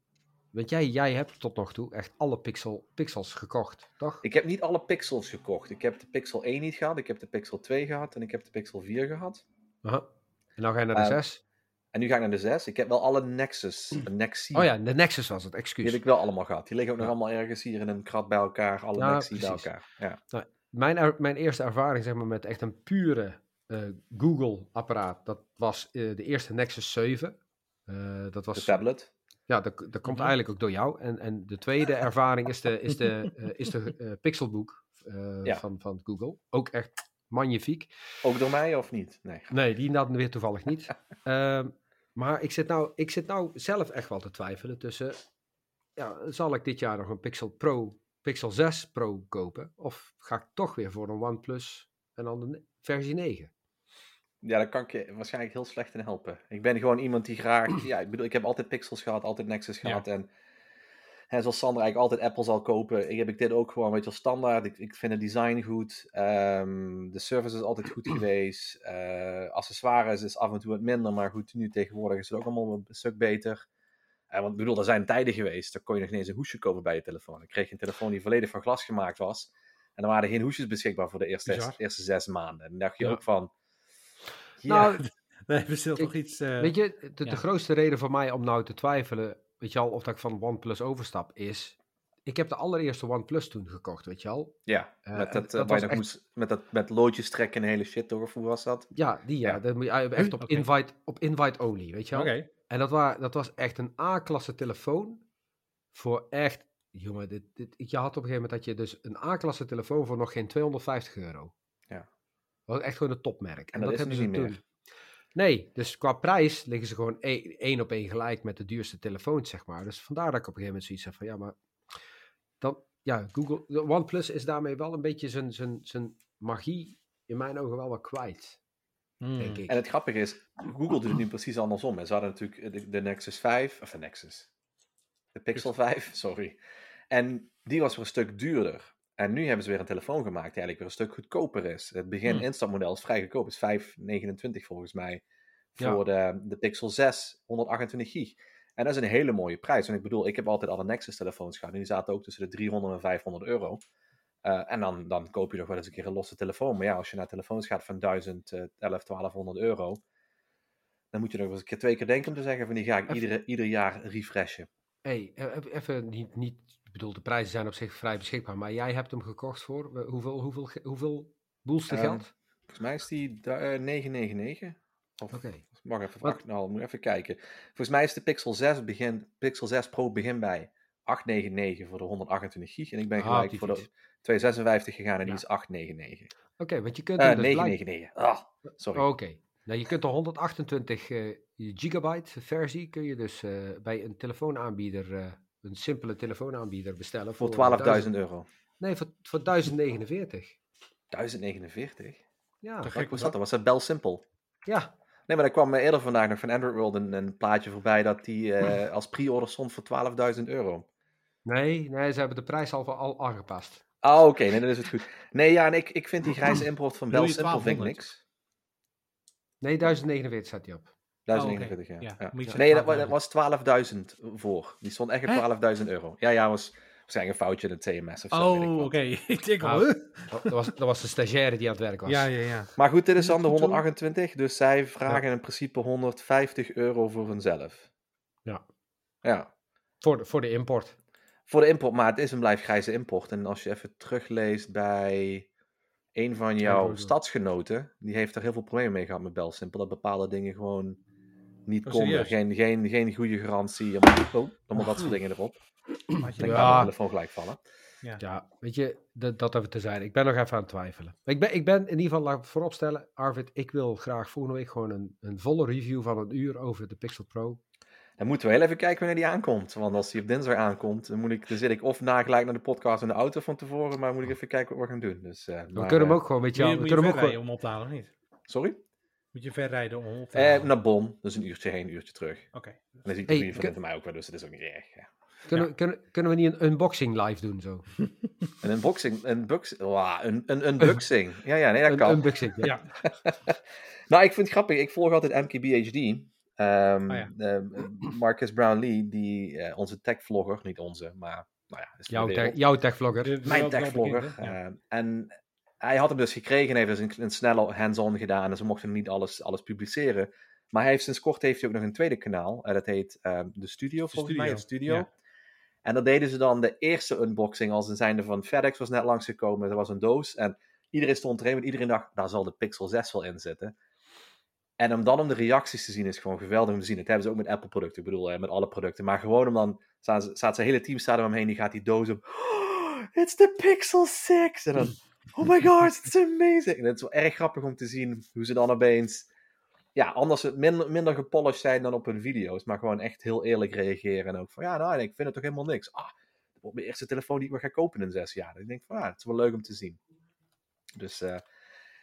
Want jij, jij hebt tot nog toe echt alle pixel, pixels gekocht, toch? Ik heb niet alle pixels gekocht. Ik heb de Pixel 1 niet gehad, ik heb de Pixel 2 gehad en ik heb de Pixel 4 gehad. Aha. En dan ga je naar de Eh, 6. En nu ga ik naar de 6. Ik heb wel alle Nexus, de Nexi, Oh ja, de Nexus was het, die excuus. heb ik wel allemaal gehad. Die liggen ook nog allemaal ergens hier in een krat bij elkaar, alle Nexi bij elkaar. Ja. Mijn, er- mijn eerste ervaring zeg maar, met echt een pure eh, Google-apparaat, dat was eh, de eerste Nexus 7. Eh, dat De was, tablet. ja, dat, dat komt Mhm. eigenlijk ook door jou. En, en de tweede ervaring is de, is de, *laughs* is de Pixelbook Ja. van, van Google. Ook echt magnifiek. Ook door mij of niet? Nee. Nee, die dan weer toevallig niet. *laughs* Ehm, maar ik zit, nou, ik zit nou zelf echt wel te twijfelen tussen... Ja, zal ik dit jaar nog een Pixel Pro, Pixel 6 Pro kopen? Of ga ik toch weer voor een OnePlus en dan de versie 9? Ja, daar kan ik je waarschijnlijk heel slecht in helpen. Ik ben gewoon iemand die graag... *clears throat* Ja, ik bedoel, ik heb altijd Pixels gehad, altijd Nexus Ja. gehad. En hè, zoals Sander eigenlijk altijd Apple zal kopen, ik heb ik dit ook gewoon, weet je wel, standaard. Ik, ik vind het design goed. ehm, de service is altijd goed *clears throat* geweest. eh, accessoires is af en toe wat minder, maar goed, nu tegenwoordig is het ook allemaal een stuk beter. Eh, want ik bedoel, er zijn tijden geweest, dan kon je nog niet eens een hoesje kopen bij je telefoon. Dan kreeg een telefoon die volledig van glas gemaakt was. En dan waren er geen hoesjes beschikbaar voor de eerste, Bizar. eerste zes maanden. En dan dacht je Ja. ook van... Ja, Nou, *laughs* Nee, we zullen Ik- toch iets... eh, weet je, de, de grootste reden voor mij om nou te twijfelen, weet je al, of dat ik van OnePlus overstap, is... Ik heb de allereerste OnePlus toen gekocht, weet je al. Ja, Eh, met dat, eh, dat waar je was nog echt- moest, met dat met loodjes trekken en hele shit door, of hoe was dat? Ja, die ja. Ja. Dat moet je echt op, Oké. invite, op invite only, weet je wel. Oké. En dat, wa- dat was echt een A-klasse telefoon voor echt... Jongen, dit, dit, je had op een gegeven moment dat je dus een A-klasse telefoon voor nog geen 250 euro. Ja. Dat was echt gewoon een topmerk. En dat is hebben nu ze niet toen. meer. Nee, dus qua prijs liggen ze gewoon e- één op één gelijk met de duurste telefoons, zeg maar. Dus vandaar dat ik op een gegeven moment zoiets heb van, ja, maar... Dan, ja, Google... de OnePlus is daarmee wel een beetje zijn, zijn, zijn magie in mijn ogen wel wat kwijt, Hmm. denk ik. En het grappige is, Google doet het nu precies andersom. hè. Ze hadden natuurlijk de, de Nexus 5, of de Nexus, de Pixel 5, *laughs* sorry. En die was weer een stuk duurder. En nu hebben ze weer een telefoon gemaakt die eigenlijk weer een stuk goedkoper is. Het begin Hmm. instapmodel is vrij goedkoop, is 5,29 volgens mij. Ja. Voor de, de Pixel 6, 128 gig. En dat is een hele mooie prijs. Want ik bedoel, ik heb altijd alle Nexus telefoons gehad. En die zaten ook tussen de 300 en 500 euro. Eh, en dan, dan koop je nog wel eens een keer een losse telefoon. Maar ja, als je naar telefoons gaat van 1000, eh 11, 1200 euro. Dan moet je nog wel eens een keer twee keer denken om te zeggen: van die ga ik Even- iedere, ieder jaar refreshen. hey, e- even- even niet, niet... Bedoel, de prijzen zijn op zich vrij beschikbaar, maar jij hebt hem gekocht voor... eh, Hoeveel, hoeveel, hoeveel boelste Ehm, geld? Volgens mij is die da- eh, 999. Of Oké. Mag even, Wat? nou, moet even kijken. Volgens mij is de Pixel 6, begin, Pixel 6 Pro begin bij 899 voor de 128 gig. En ik ben Ah, gelijk voor de fiets. 256 gegaan en die Ja. is 899. Oké, want je kunt Eh er dus blijk- 999. Ah, sorry. Oké. Nou, je kunt de 128 eh, gigabyte versie kun je dus eh, bij een telefoonaanbieder, eh, een simpele telefoonaanbieder bestellen. voor 12.000 1000 euro. Nee, voor, voor 1049. 1049? Ja, Wat gek was was dat? dan? Was dat Bel Simple? ja. Nee, maar er kwam eh, eerder vandaag nog van Android World een, een plaatje voorbij dat die eh, als pre-order stond voor 12.000 euro. Nee, nee, ze hebben de prijs al, al aangepast. Ah, oké, nee, dan is het goed. Nee, ja, en ik, ik vind die grijze import van Bel Simple vind ik 1200? niks. Nee, 1049 staat die op. 1049, oké. ja. Ja, ja. moet je Nee, dat, was 12.000 voor. Die stond echt Hè? op 12.000 euro. Ja, ja, was waarschijnlijk een foutje in het TMS of zo. Oh, oké. *laughs* ik denk al, Ah. Dat was, dat was de stagiaire die aan het werk was. Ja, ja, ja. Maar goed, dit is dan de Goed zo. 128, dus zij vragen in principe 150 euro voor hunzelf. Ja. Ja. Voor, de, voor de import. Voor de import, maar het is en blijft grijze import. En als je even terugleest bij een van jouw stadsgenoten, die heeft er heel veel problemen mee gehad met Bel Simple. Dat bepaalde dingen gewoon niet Oh, konden. Geen, geen, geen goede garantie. Allemaal, oh, allemaal dat soort dingen erop. Had *clears throat* je Ik denk Ja. mijn telefoon gelijk vallen. Ja, weet je, dat, dat even te zijn. Ik ben nog even aan het twijfelen. Ik ben, ik ben in ieder geval, laat ik het vooropstellen, Arvid, ik wil graag volgende week gewoon een, een volle review van een uur over de Pixel Pro. Dan moeten we heel even kijken wanneer die aankomt. Want als die op dinsdag aankomt, dan, moet ik, dan zit ik of na gelijk naar de podcast in de auto van tevoren, maar moet ik even kijken wat we gaan doen. Dus, eh, We maar, kunnen hem eh, ook gewoon, weet je Moet wel, je, we je kunnen hem ook gewoon... om op te halen of niet? Sorry? Moet je ver rijden om op te Eh, naar Bonn, dus een uurtje heen, een uurtje terug. Oké. En dan zie ik de Hey, kun- van mij ook wel, dus dat is ook niet erg. Ja. Kunnen, we- kunnen, kunnen we niet een unboxing live doen zo? *laughs* Een unboxing, een box, wow, een, een unboxing. Ja, ja, nee, dat Een kan. unboxing, ja. Ja. *laughs* Nou, ik vind het grappig. Ik volg altijd MKBHD. Ehm Oh ja. eh, Marcus Brownlee, die, eh, onze tech-vlogger, niet onze, maar nou ja, is Jouw, tech, jouw techvlogger. Mijn tech-vlogger. hè? Ja. Ehm, en hij had hem dus gekregen en heeft dus een, een snelle hands-on gedaan. En ze mochten niet alles, alles publiceren. Maar hij heeft sinds kort heeft hij ook nog een tweede kanaal. en dat heet ehm, De Studio, volgens mij. Het Studio. ja. En dan deden ze dan de eerste unboxing als een zijnde van FedEx was net langsgekomen. Er was een doos en iedereen stond erin. Want iedereen dacht, daar zal de Pixel 6 wel in zitten. En om dan om de reacties te zien is gewoon geweldig om te zien. Dat hebben ze ook met Apple producten. Ik bedoel, met alle producten. Maar gewoon om dan, staat, staat zijn hele team staat er omheen. Die gaat die doos op. Oh, *gasps* it's the Pixel 6! En dan, oh my god, it's amazing! En het is wel erg grappig om te zien hoe ze dan opeens... Ja, anders minder, minder gepolished zijn dan op hun video's. Maar gewoon echt heel eerlijk reageren. En ook van, ja, nou, ik vind het toch helemaal niks. Ah, dat wordt mijn eerste telefoon die ik weer ga kopen in zes jaar. Dan denk ik van, ja, het is wel leuk om te zien. Dus eh,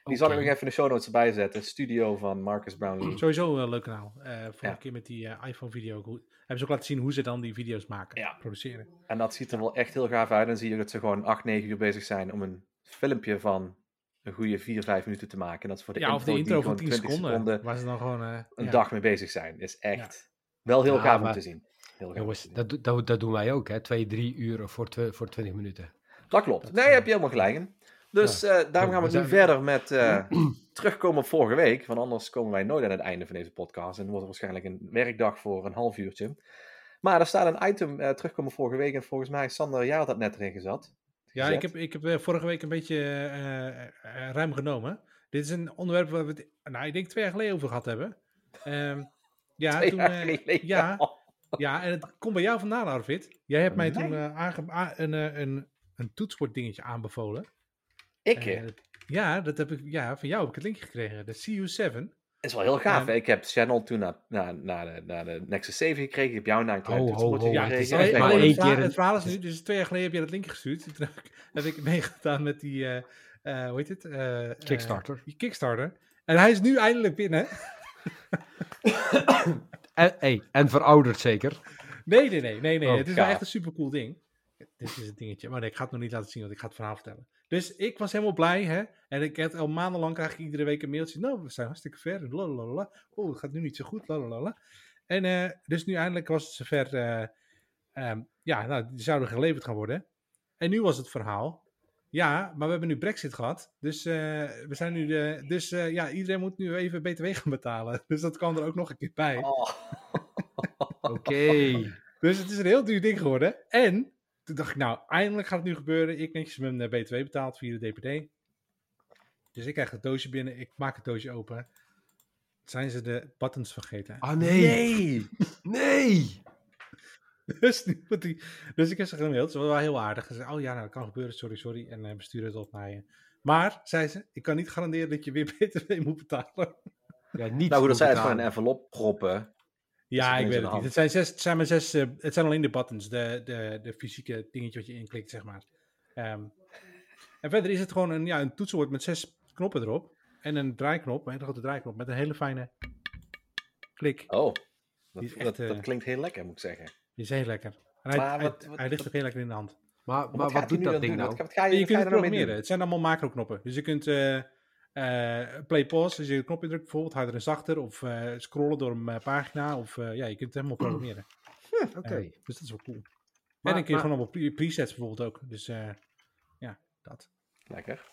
die zal ik nog even in de show notes erbij zetten. Studio van Marcus Brownlee. Sowieso een leuk kanaal. Eh vorige Ja. keer met die eh, iPhone-video ook. hoe- Hebben ze ook laten zien hoe ze dan die video's maken, Ja. produceren. En dat ziet er wel echt heel gaaf uit. Dan zie je dat ze gewoon 8, 9 uur bezig zijn om een filmpje van een goede 4, 5 minuten te maken. En dat ze voor de ja, intro, of de intro van gewoon 10 20 seconden, Waar ze dan gewoon... eh, een ja. dag mee bezig zijn. Is echt wel heel Ja, gaaf om te zien. Heel Jongens, te zien. dat, dat, dat doen wij ook, hè. Twee, drie uur voor, twe- voor 20 minuten. Dat klopt. Nee, heb je helemaal gelijk in. Dus eh, daarom gaan we we nu zijn- verder met eh, *clears throat* terugkomen op vorige week. Want anders komen wij nooit aan het einde van deze podcast. En dan wordt het waarschijnlijk een werkdag voor een half uurtje. Maar er staat een item eh, terugkomen vorige week. En volgens mij, Sander, jij had dat net erin gezet. Ja, ik heb, ik heb eh, vorige week een beetje eh, eh, ruim genomen. Dit is een onderwerp waar we het, nou, ik denk twee jaar geleden over gehad hebben. Ehm, ja, Twee toen, jaar geleden. ja, ja, en het komt bij jou vandaan, Arvid. Jij hebt mij toen a- een, een, een toetsenbord aanbevolen. Ik, ja, dat heb ik, ja, van jou heb ik het linkje gekregen. De CU7. Is wel heel gaaf. Ja. Ik heb Channel toen naar, naar, naar, de, naar de Nexus 7 gekregen. Ik heb jou naar een klein ho, Ja, het is maar één het, verhaal, keer een- het verhaal is nu, dus twee jaar geleden heb je dat linkje gestuurd. *laughs* Toen heb ik, heb ik meegedaan met die, eh, eh, hoe heet het? Eh, eh, Kickstarter. die Kickstarter. En hij is nu eindelijk binnen. *laughs* En, hey, en verouderd zeker. Nee, nee, nee, nee, nee. Oh, het is wel echt een supercool ding. Dit is het dingetje. Maar nee, ik ga het nog niet laten zien, want ik ga het verhaal vertellen. Dus ik was helemaal blij, hè. En ik heb al maandenlang krijg ik iedere week een mailtje. Nou, we zijn hartstikke ver. Lalalala. Oh, het gaat nu niet zo goed. Lalalala. En eh, dus nu eindelijk was het zover. eh ehm, ja, nou, die zouden geleverd gaan worden. En nu was het verhaal. Ja, maar we hebben nu Brexit gehad. Dus, eh, we zijn nu de, dus ja, iedereen moet nu even BTW gaan betalen. *laughs* Dus dat kwam er ook nog een keer bij. Oh. *laughs* Oké. Dus het is een heel duur ding geworden. En toen dacht ik, nou, eindelijk gaat het nu gebeuren. Ik netjes mijn eh, BTW betaald via de DPD. Dus ik krijg het doosje binnen. Ik maak het doosje open. zijn ze de buttons vergeten. Ah nee. Nee. *laughs* *laughs* Dus, nu moet die, dus ik heb ze gemaild. Ze was wel heel aardig. Ze zei, oh ja, nou, dat kan gebeuren. Sorry, sorry. En eh, we sturen het op naar je. Maar, zei ze, ik kan niet garanderen dat je weer *laughs* btw moet betalen. Ja, niet Nou goed, dat zij het gewoon een envelop proppen. Ja, ik weet het niet. Het zijn, zes, het zijn maar zes, eh, het zijn alleen de buttons, de, de, de fysieke dingetje wat je inklikt, zeg maar. Ehm, en verder is het gewoon een, ja, een toetsenbord met zes knoppen erop. En een draaiknop, een hele grote draaiknop, met een hele fijne klik. Oh, dat, eh, dat klinkt heel lekker, moet ik zeggen. Die is heel lekker. En hij, Maar hij, wat- wat- hij ligt ook heel lekker in de hand. Maar, Wat maar wat doet dat ding doen? nou? Wat, wat ga je, kunt ga het programmeren. doen? Het zijn allemaal macro-knoppen. Dus je kunt eh, play pause, als je de knop indrukt, bijvoorbeeld harder en zachter. Of eh, scrollen door een eh, pagina. Of eh, ja, je kunt het helemaal programmeren. Oké. Eh, dus dat is wel cool. Maar- en dan kun je maar- gewoon allemaal pre- presets bijvoorbeeld ook. Dus eh, ja, dat. Lekker.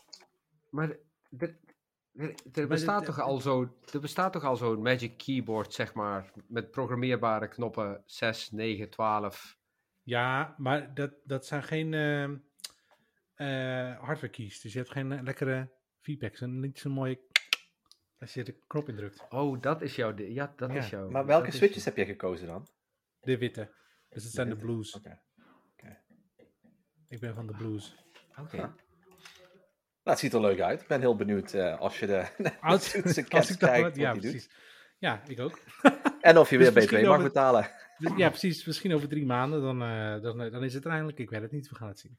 Maar er, er, er dit- bestaat toch al zo, er bestaat toch al zo'n Magic Keyboard, zeg maar, met programmeerbare knoppen 6, 9, 12. Ja, maar dat, dat zijn geen eh, eh, hardware keys. Dus je hebt geen eh, lekkere feedbacks. En niet zo'n mooie... Als je de knop indrukt. Oh, dat is jouw, ja, dat Ja, is jouw. Maar welke is switches heb jij gekozen dan? De witte. Dus het zijn de blues. Oké. Ik ben van de blues. Oké. Nou, het ziet er leuk uit. Ik ben heel benieuwd eh, als je de *laughs* Als, als ik dat kijkt ja, die doet. precies. Ja, ik ook. *laughs* En of je Dus weer misschien BTW mag over- betalen. Dus, *laughs* ja, precies. Misschien over drie maanden, dan, eh, dan, dan is het er eindelijk. Ik weet het niet, we gaan het zien.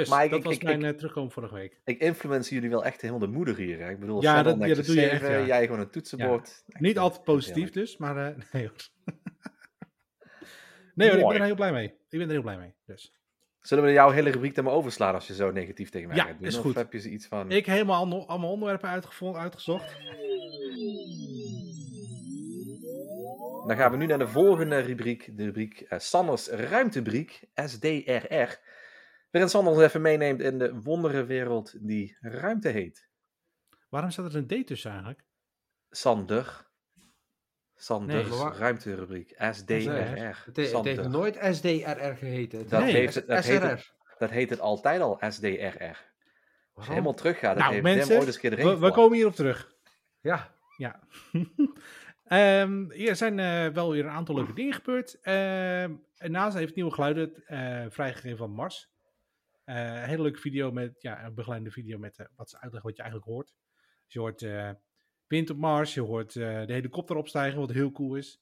Dus, Maar ik- dat ik- was mijn ik- eh, terugkomen vorige week. Ik influence jullie wel echt helemaal de moeder hier. Hè? Ik bedoel, Ja, dat- ja, dat doe je echt, 7, ja. jij gewoon een toetsenbord. Niet eh, altijd positief dus, maar eh, *laughs* nee hoor. nee hoor, ik ben er heel blij mee. Ik ben er heel blij mee, dus. Zullen we jouw hele rubriek dan maar overslaan als je zo negatief tegen mij Ja, gaat doen? is of goed. heb je zoiets van... Ik heb helemaal allemaal onderwerpen uitgevonden, uitgezocht. Dan gaan we nu naar de volgende rubriek. De rubriek eh, Sanders Ruimtebriek, SDRR. Waarin Sander ons even meeneemt in de wonderenwereld die ruimte heet. Waarom staat er een D tussen eigenlijk? Sander. Sanders Nee, waar- ruimterubriek, SDRR. Het, he- het heeft nooit SDRR geheten. Het Dat heet heeft het- dat SRR. heet het- Dat heet het altijd al, SDRR. Als je helemaal teruggaat, nou heeft mensen, ooit eens een keer erin we, we komen hierop terug. Ja, Ja. *laughs* Ehm, er zijn eh, wel weer een aantal leuke dingen gebeurd. Ehm, en NASA heeft nieuwe geluiden eh, vrijgegeven van Mars. Eh, een hele leuke video met, ja, een begeleide video met eh, wat ze uitleggen wat je eigenlijk hoort. Dus je hoort eh, wind op Mars, je hoort eh, de helikopter opstijgen, wat heel cool is.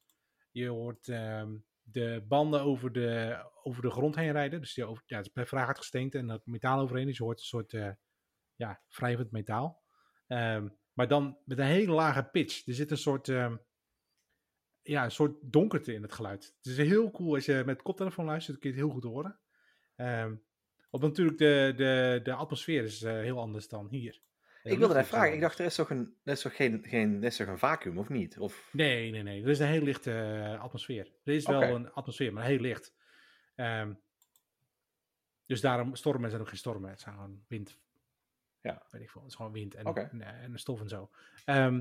Je hoort ehm, de banden over de, over de grond heen rijden. Dus die over, ja, het is vraag gesteend en dat metaal overheen. Dus je hoort een soort eh, ja, wrijvend metaal. Ehm, maar dan met een hele lage pitch. Er zit een soort, ehm, ja, een soort donkerte in het geluid. Het is heel cool als je met koptelefoon luistert, kun je het heel goed horen. Ehm want natuurlijk de, de, de atmosfeer is eh, heel anders dan hier. Ik wilde net is vragen, ik dacht, er is toch, een, er is toch geen, geen er is toch een vacuüm, of niet? Of, Nee, nee, nee. Er is een heel lichte eh, atmosfeer. Er is wel een atmosfeer, maar heel licht. Ehm, dus daarom, stormen zijn ook geen stormen. Het zijn gewoon wind. Ja. Weet ik veel. Het is gewoon wind en, eh, en stof en zo. Ehm,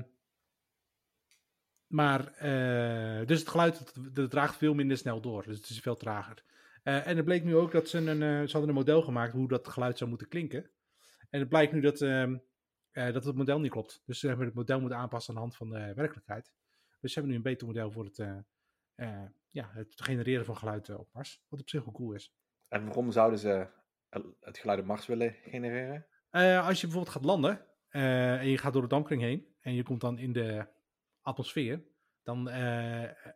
maar, dus het geluid dat, dat draagt veel minder snel door. Dus het is veel trager. Eh, en het bleek nu ook dat ze een, eh, ze hadden een model gemaakt hoe dat geluid zou moeten klinken. En het blijkt nu dat, ehm, eh, dat het model niet klopt. Dus ze hebben het model moeten aanpassen aan de hand van de werkelijkheid. Dus ze hebben nu een beter model voor het, ja, het genereren van geluid op Mars. Wat op zich wel cool is. en waarom zouden ze het geluid op Mars willen genereren? Als je bijvoorbeeld gaat landen en je gaat door de dampkring heen en je komt dan in de atmosfeer, dan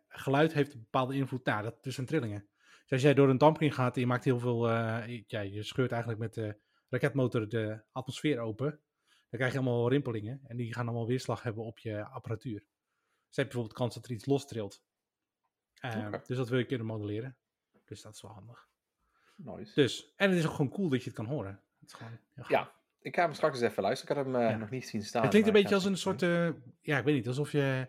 geluid heeft een bepaalde invloed. Nou, dat, dat zijn trillingen. Dus als jij door een dampkring gaat en je maakt heel veel, eh, je- ja, je scheurt eigenlijk met de raketmotor de atmosfeer open, dan krijg je allemaal rimpelingen en die gaan allemaal weerslag hebben op je apparatuur. Dus je hebt bijvoorbeeld kans dat er iets lostrilt. Eh, Oké. Dus dat wil je kunnen modelleren. Dus dat is wel handig. Nice. Dus, en het is ook gewoon cool dat je het kan horen. Het is gewoon. Ja, ik ga hem straks eens even luisteren. Ik had hem eh, Ja. nog niet zien staan. Het klinkt een beetje ik als een soort, eh, ja, ik weet niet, alsof je...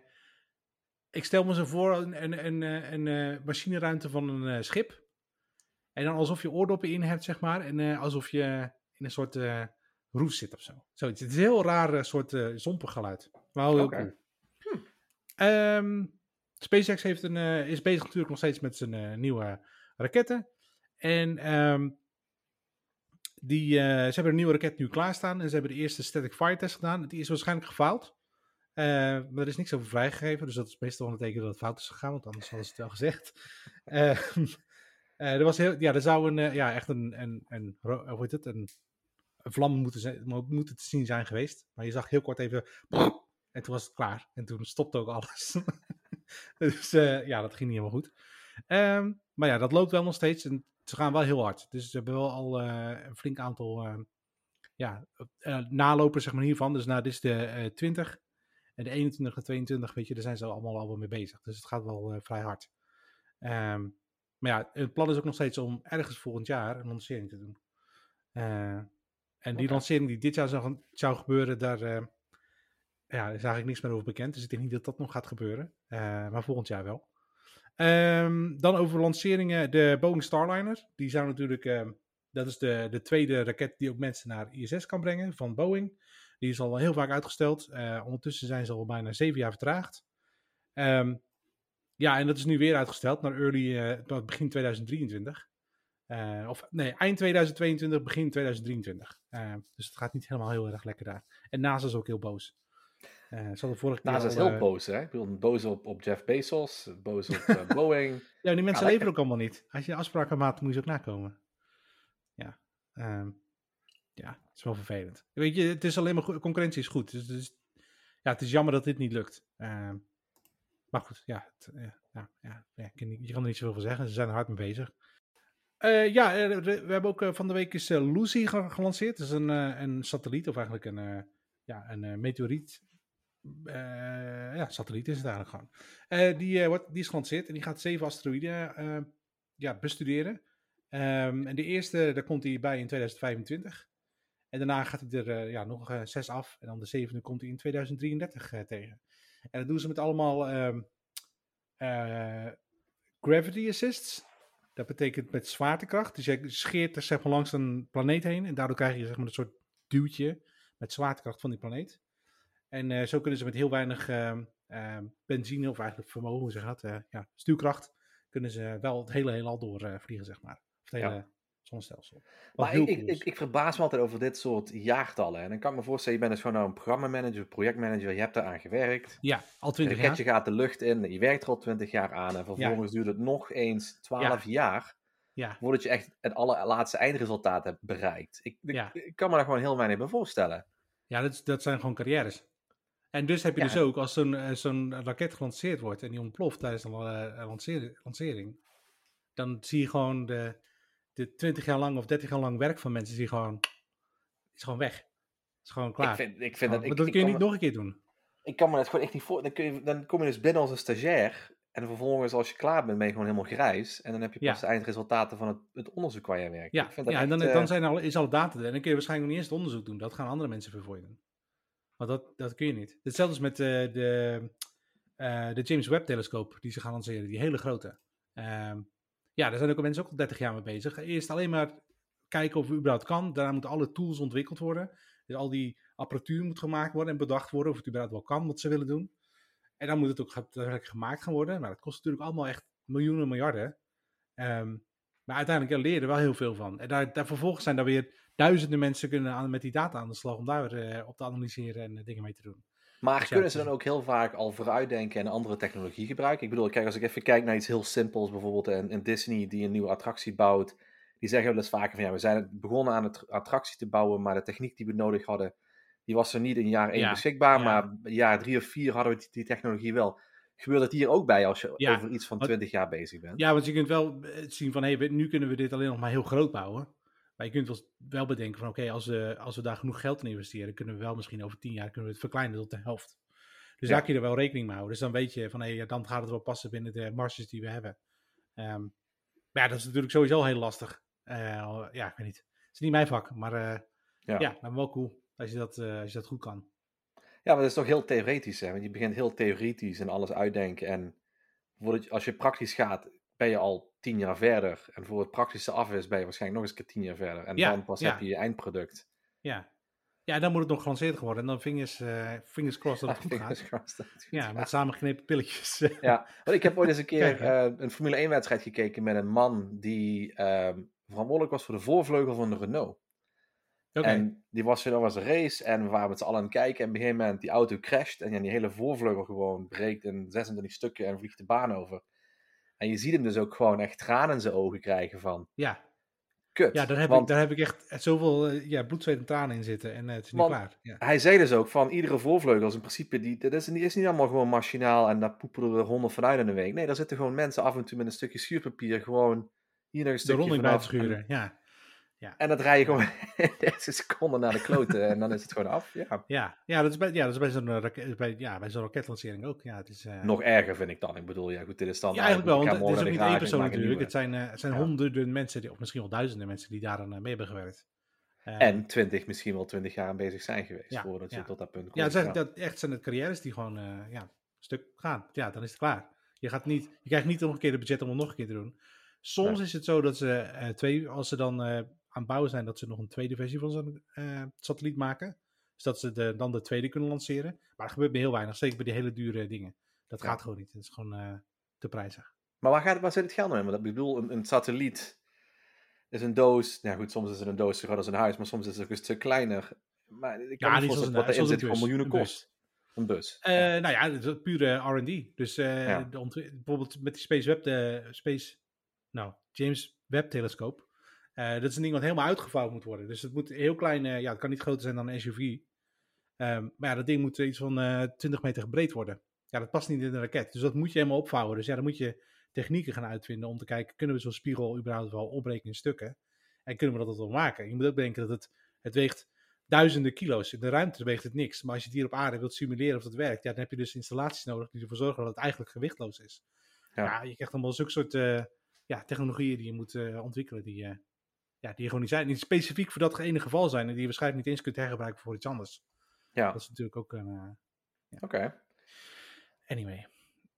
Ik stel me zo voor een, een, een, eh, een, eh, machineruimte van een eh, schip. En dan alsof je oordoppen in hebt, zeg maar. En alsof je in een soort roes zit of zo. Zoiets. Het is een heel raar soort eh zompig geluid. Maar wel heel cool. Ehm, SpaceX heeft een, is bezig natuurlijk nog steeds met zijn nieuwe raketten. En ehm, die, ze hebben een nieuwe raket nu klaarstaan. En ze hebben de eerste static fire test gedaan. Die is waarschijnlijk gefaald. Eh, maar er is niks over vrijgegeven, dus dat is meestal een teken dat het fout is gegaan, want anders hadden ze het wel gezegd. *laughs* Eh, eh, er was heel, ja, er zou een, eh, ja, echt een, een, een, hoe heet het, een, vlam moeten, zijn, mo- moeten te zien zijn geweest. Maar je zag heel kort even, *laughs* en toen was het klaar. En toen stopte ook alles. *laughs* dus ja, dat ging niet helemaal goed. Ehm, maar ja, dat loopt wel nog steeds en ze gaan wel heel hard. Dus ze hebben wel al een flink aantal ja, eh, nalopen zeg maar, hiervan. Dus nou, dit is de eh 20 en de 21 en 22, weet je, daar zijn ze allemaal al wel mee bezig. Dus het gaat wel eh, vrij hard. Ehm, maar ja, het plan is ook nog steeds om ergens volgend jaar een lancering te doen. Eh, en die lancering die dit jaar zou, zou gebeuren, daar, eh, ja, is eigenlijk niks meer over bekend. Dus ik denk niet dat dat nog gaat gebeuren. Maar volgend jaar wel. Ehm, dan over lanceringen. De Boeing Starliner. Die zou natuurlijk. ehm, dat is de, de tweede raket die ook mensen naar ISS kan brengen van Boeing. Die is al heel vaak uitgesteld. Eh, ondertussen zijn ze al bijna zeven jaar vertraagd. Ehm, ja, en dat is nu weer uitgesteld naar early, eh, begin 2023. Eh, of nee, eind 2022, begin 2023. Eh, dus het gaat niet helemaal heel erg lekker daar. En NASA is ook heel boos. Ze hadden vorige keer NASA is al, heel boos, hè? Ik bedoel, boos op, op Jeff Bezos, boos op *laughs* Boeing. Ja, die mensen leveren ook allemaal niet. Als je afspraken maakt, moet je ze ook nakomen. Ja, ehm, ja, is wel vervelend. Weet je, het is alleen maar concurrentie is goed. Dus, ja, het is jammer dat dit niet lukt. Ehm, maar goed, ja, het, eh, ja, ja, ja, je kan er niet zoveel van zeggen. Ze zijn er hard mee bezig. Eh, ja, eh, we hebben ook van de week is Lucy ge- gelanceerd. Dat is een, een satelliet, of eigenlijk een, ja, een meteoriet. Ja, satelliet is het eigenlijk gewoon. Die, wordt, die is gelanceerd en die gaat zeven asteroïden ja, bestuderen. Ehm, en de eerste, daar komt hij bij in 2025. En daarna gaat hij er eh, ja, nog eh, zes af. En dan de zevende komt hij in 2033 eh, tegen. En dat doen ze met allemaal ehm, eh, gravity assists. Dat betekent met zwaartekracht. Dus je scheert er zeg maar, langs een planeet heen. En daardoor krijg je zeg maar, een soort duwtje met zwaartekracht van die planeet. En zo kunnen ze met heel weinig ehm, ehm, benzine, of eigenlijk vermogen, hoe dat, eh, ja, stuwkracht, kunnen ze wel het hele heelal doorvliegen, zeg maar. Of het Ja. hele. Wat Maar ik, ik, cool ik, verbaas me altijd over dit soort jaartallen. En dan kan ik me voorstellen, je bent dus gewoon nou een programmamanager, projectmanager, je hebt eraan gewerkt. ja, al Een 20 raketje jaar. gaat de lucht in, je werkt er al 20 jaar aan en vervolgens duurt het nog eens 12 jaar Ja, voordat je echt het allerlaatste eindresultaat hebt bereikt. Ik, ik, Ja. ik kan me daar gewoon heel weinig bij voorstellen. ja dat, dat zijn gewoon carrières. En dus heb je Ja. dus ook, als zo'n eh, zo'n raket gelanceerd wordt en die ontploft tijdens een eh, lancering, dan zie je gewoon de, de 20 jaar lang of 30 jaar lang werk van mensen, je gewoon, is gewoon weg. Is gewoon klaar. Ik vind, ik vind dat, maar ik, dat ik kun je niet me- nog een keer doen. ik kan me dat gewoon echt niet voor. Dan, kun je, dan kom je dus binnen als een stagiair. En vervolgens, als je klaar bent, ben je gewoon helemaal grijs. En dan heb je pas Ja. de eindresultaten van het, het onderzoek waar je werkt. Ja, ik vind dat ja en dan, echt, eh, dan zijn al, is alle data er. En dan kun je waarschijnlijk nog niet eens het onderzoek doen. Dat gaan andere mensen voor je doen. Want dat, dat kun je niet. Hetzelfde is met eh, de, eh, de James Webb telescoop die ze gaan lanceren. Die hele grote. Ehm, ja, daar zijn ook mensen ook al 30 jaar mee bezig. Eerst alleen maar kijken of het überhaupt kan. Daarna moeten alle tools ontwikkeld worden. Dus al die apparatuur moet gemaakt worden en bedacht worden of het überhaupt wel kan wat ze willen doen. En dan moet het ook daadwerkelijk gemaakt gaan worden. Maar dat kost natuurlijk allemaal echt miljoenen, miljarden. Ehm, maar uiteindelijk je er wel heel veel van. En daar, daar vervolgens zijn er weer duizenden mensen kunnen aan, met die data aan de slag om daar eh, op te analyseren en eh, dingen mee te doen. Maar kunnen ze dan ook heel vaak al vooruitdenken en andere technologie gebruiken? Ik bedoel, kijk, als ik even kijk naar iets heel simpels, bijvoorbeeld een, een Disney die een nieuwe attractie bouwt, die zeggen wel eens vaker van ja, we zijn begonnen aan het attractie te bouwen, maar de techniek die we nodig hadden, die was er niet in jaar 1 Ja, beschikbaar, ja. maar jaar 3 of 4 hadden we die, die technologie wel. Gebeurt het hier ook bij als je Ja, over iets van want- 20 jaar bezig bent? Ja, want je kunt wel eh, zien van, hé, hey, nu kunnen we dit alleen nog maar heel groot bouwen. Maar je kunt wel, bedenken van, oké, als, we, als we daar genoeg geld in investeren, kunnen we wel misschien over tien jaar kunnen we het verkleinen tot de helft. Dus Ja. daar kun je er wel rekening mee houden. Dus dan weet je van, hé, ja, dan gaat het wel passen binnen de marges die we hebben. Ehm, maar ja, dat is natuurlijk sowieso heel lastig. Eh, ja, ik weet niet. Het is niet mijn vak, maar Ja. ja. maar wel cool als je dat, eh, als je dat goed kan. Ja, maar dat is toch heel theoretisch, hè? Want je begint heel theoretisch en alles uitdenken. En voordat je- als je praktisch gaat, ben je al tien jaar verder. En voor het praktische af is, ben je waarschijnlijk nog eens een keer tien jaar verder. En Ja, dan pas ja. heb je je eindproduct. Ja. Ja, dan moet het nog gelanceerd worden. En dan fingers, eh fingers crossed dat het *laughs* goed gaat. crossed dat Ja, met samengeknepen pilletjes. *laughs* Ja, want ik heb ooit eens een keer eh, een Formule 1 wedstrijd gekeken met een man die ehm, verantwoordelijk was voor de voorvleugel van de Renault. En die was, er was een race en we waren met z'n allen aan het kijken. En op een gegeven moment die auto crasht en ja, die hele voorvleugel gewoon breekt in 26 stukken en vliegt de baan over. En je ziet hem dus ook gewoon echt tranen in zijn ogen krijgen van, Ja, kut. ja daar, heb Want ik, daar heb ik echt zoveel eh, ja, bloed, zweet en tranen in zitten. En eh, het is niet klaar. Ja. hij zei dus ook van, iedere voorvleugel is in principe, die, dat is, die is niet allemaal gewoon machinaal en daar poepelen er honderd vanuit in een week. Nee, daar zitten gewoon mensen af en toe met een stukje schuurpapier gewoon hier nog een De stukje ronding bij schuren. Ja. En dat rij je gewoon *laughs* in 30 seconden naar de kloten en dan is het gewoon af. Ja. Ja, ja, dat is bij, ja, dat is bij zo'n eh, bij, ja, bij zo'n raketlancering ook. Ja, het is, eh, Nog erger vind ik dan. Ik bedoel, ja goed, dit is dan... ja, eigenlijk wel. Want het is ook niet één de persoon een natuurlijk. Het zijn, eh, het zijn Ja. honderden mensen, die, of misschien wel duizenden mensen die daar aan eh, mee hebben gewerkt. En 20, misschien wel 20 jaar aan bezig zijn geweest Ja, voordat je ja. tot dat punt komt. ja, zijn, dat, echt zijn het carrières die gewoon ja, stuk gaan. Ja, dan is het klaar. Je, gaat niet, je krijgt niet nog een keer het budget om het nog een keer te doen. Soms is het zo dat ze twee, als ze dan aan het bouwen zijn, dat ze nog een tweede versie van zo'n eh, satelliet maken. Dus dat ze de, dan de tweede kunnen lanceren. Maar dat gebeurt bij heel weinig, zeker bij die hele dure dingen. Dat Ja. gaat gewoon niet. Het is gewoon eh, te prijzig. Maar waar, gaat, waar zit het geld nou in? Want ik bedoel, een, een satelliet is een doos. Ja goed, soms is het een doos zo groot als een huis, maar soms is het ook een stuk kleiner. Maar ik kan Ja, me niet voorstellen dat een- erin zit gewoon miljoenen een bus. kost. Een bus. Eh, Ja. Nou ja, het is pure R&D. Dus de ontwi- bijvoorbeeld met die Space Web, de Space, nou, James Webb telescoop. Eh, dat is een ding wat helemaal uitgevouwen moet worden. Dus het moet heel klein, eh, ja, het kan niet groter zijn dan een SUV. Ehm, maar ja, dat ding moet iets van eh 20 meter breed worden. Ja, dat past niet in een raket. Dus dat moet je helemaal opvouwen. Dus ja, dan moet je technieken gaan uitvinden om te kijken, kunnen we zo'n spiegel überhaupt wel opbreken in stukken? En kunnen we dat wel maken? Je moet ook denken dat het, het weegt duizenden kilo's. In de ruimte weegt het niks. Maar als je het hier op aarde wilt simuleren of dat werkt, ja, dan heb je dus installaties nodig die ervoor zorgen dat het eigenlijk gewichtloos is. Ja. Ja, je krijgt allemaal zulke soort eh, ja, technologieën die je moet eh, ontwikkelen, die, eh, ja, die er gewoon niet zijn. Die specifiek voor dat ene geval zijn en die je waarschijnlijk niet eens kunt hergebruiken voor iets anders. ja, Dat is natuurlijk ook een. eh, oké. anyway.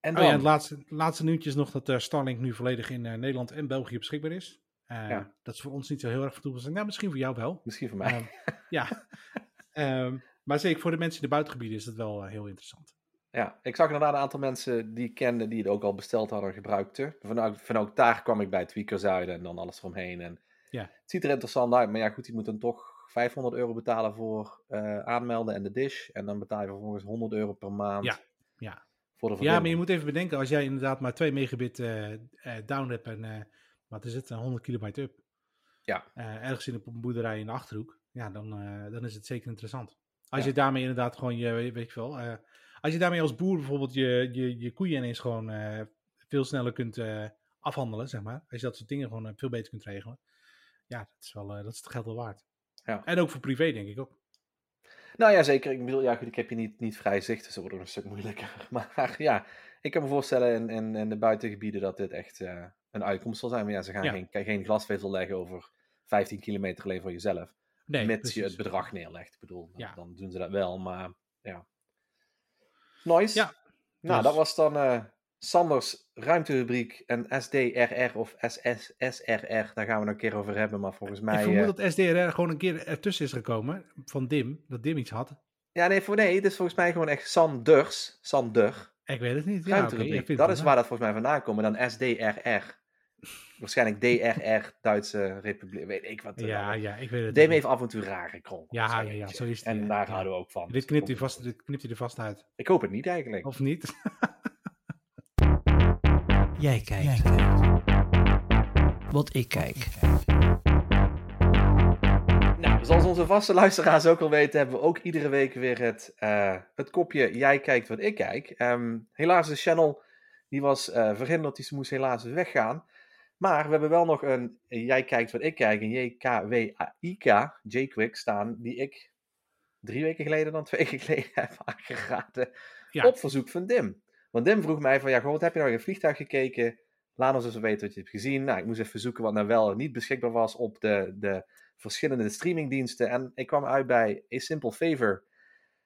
En Oh dan? ja, het laatste, laatste nieuwtje is nog dat eh, Starlink nu volledig in eh, Nederland en België beschikbaar is. Ja. Dat is voor ons niet zo heel erg van toepassing. Nou, misschien voor jou wel. Misschien voor mij. Ehm, ja. *laughs* Ehm, maar zeker voor de mensen in de buitengebieden is het wel heel interessant. Ja, ik zag inderdaad een aantal mensen die ik kende die het ook al besteld hadden en gebruikten. Van ook, daar kwam ik bij Tweaker Zuiden en dan alles eromheen. En Ja. Het ziet er interessant uit, maar ja goed, die moet dan toch 500 euro betalen voor eh, aanmelden en de dish. En dan betaal je vervolgens 100 euro per maand Ja, ja. voor de Ja, maar je moet even bedenken, als jij inderdaad maar 2 megabit eh, eh, down hebt en wat is het, een 100 kilobyte up. Ja. ergens in een boerderij in de achterhoek, ja, dan, dan is het zeker interessant. Als Ja. je daarmee inderdaad gewoon je, weet je wel, eh, als je daarmee als boer bijvoorbeeld je, je, je koeien ineens gewoon veel sneller kunt afhandelen, zeg maar. Als je dat soort dingen gewoon veel beter kunt regelen. Ja, dat is, wel, eh, dat is het geld wel waard. Ja. En ook voor privé, denk ik ook. Nou ja, zeker. Ik bedoel, ja goed, ik heb je niet, niet vrij zicht, dus dat wordt ook een stuk moeilijker. *laughs* Maar ja, ik kan me voorstellen in, in, in de buitengebieden dat dit echt eh, een uitkomst zal zijn. Maar ja, ze gaan Ja. geen, geen glasvezel leggen over 15 kilometer alleen voor jezelf. Nee, mits je het bedrag neerlegt. Ik bedoel, dan, Ja. dan doen ze dat wel, maar ja. Nice. Ja, Nou, dus- dat was dan eh, Sanders ruimterubriek en SDRR of SSSRR. Daar gaan we nog een keer over hebben, maar volgens mij... ik vermoed eh, dat SDRR gewoon een keer ertussen is gekomen van Dim, dat Dim iets had. Ja, nee, voor, nee, het is volgens mij gewoon echt Sanders. Sander. Ik weet het niet. Ja, dat is waar dat volgens mij vandaan komt. En dan SDRR. Waarschijnlijk DRR, Duitse Republiek. Weet ik wat. eh, Ja, ja, ik weet het. Niet. even af en toe rare krol. Ja, ja, ja, zo is het. En daar Ja. houden we ook van. Dit knipt hij vast, dit knipt hij er vast uit. Ik hoop het niet eigenlijk. Of niet? *laughs* Jij kijkt. Wat ik kijk. Nou, zoals onze vaste luisteraars ook al weten, hebben we ook iedere week weer het, eh, het kopje Jij kijkt wat ik kijk. Ehm, helaas, de channel die was eh, verhinderd, die moest helaas weggaan. Maar we hebben wel nog een Jij kijkt wat ik kijk, een JKWAIK, J-Quick staan, die ik drie weken geleden dan twee weken geleden *laughs* heb aangeraden. Ja. Op verzoek van Dim. Want Dim vroeg mij van, ja, goh, wat heb je nou in een vliegtuig gekeken? Laat ons eens weten wat je hebt gezien. Nou, ik moest even zoeken wat nou wel en niet beschikbaar was op de, de verschillende streamingdiensten. En ik kwam uit bij A Simple Favor.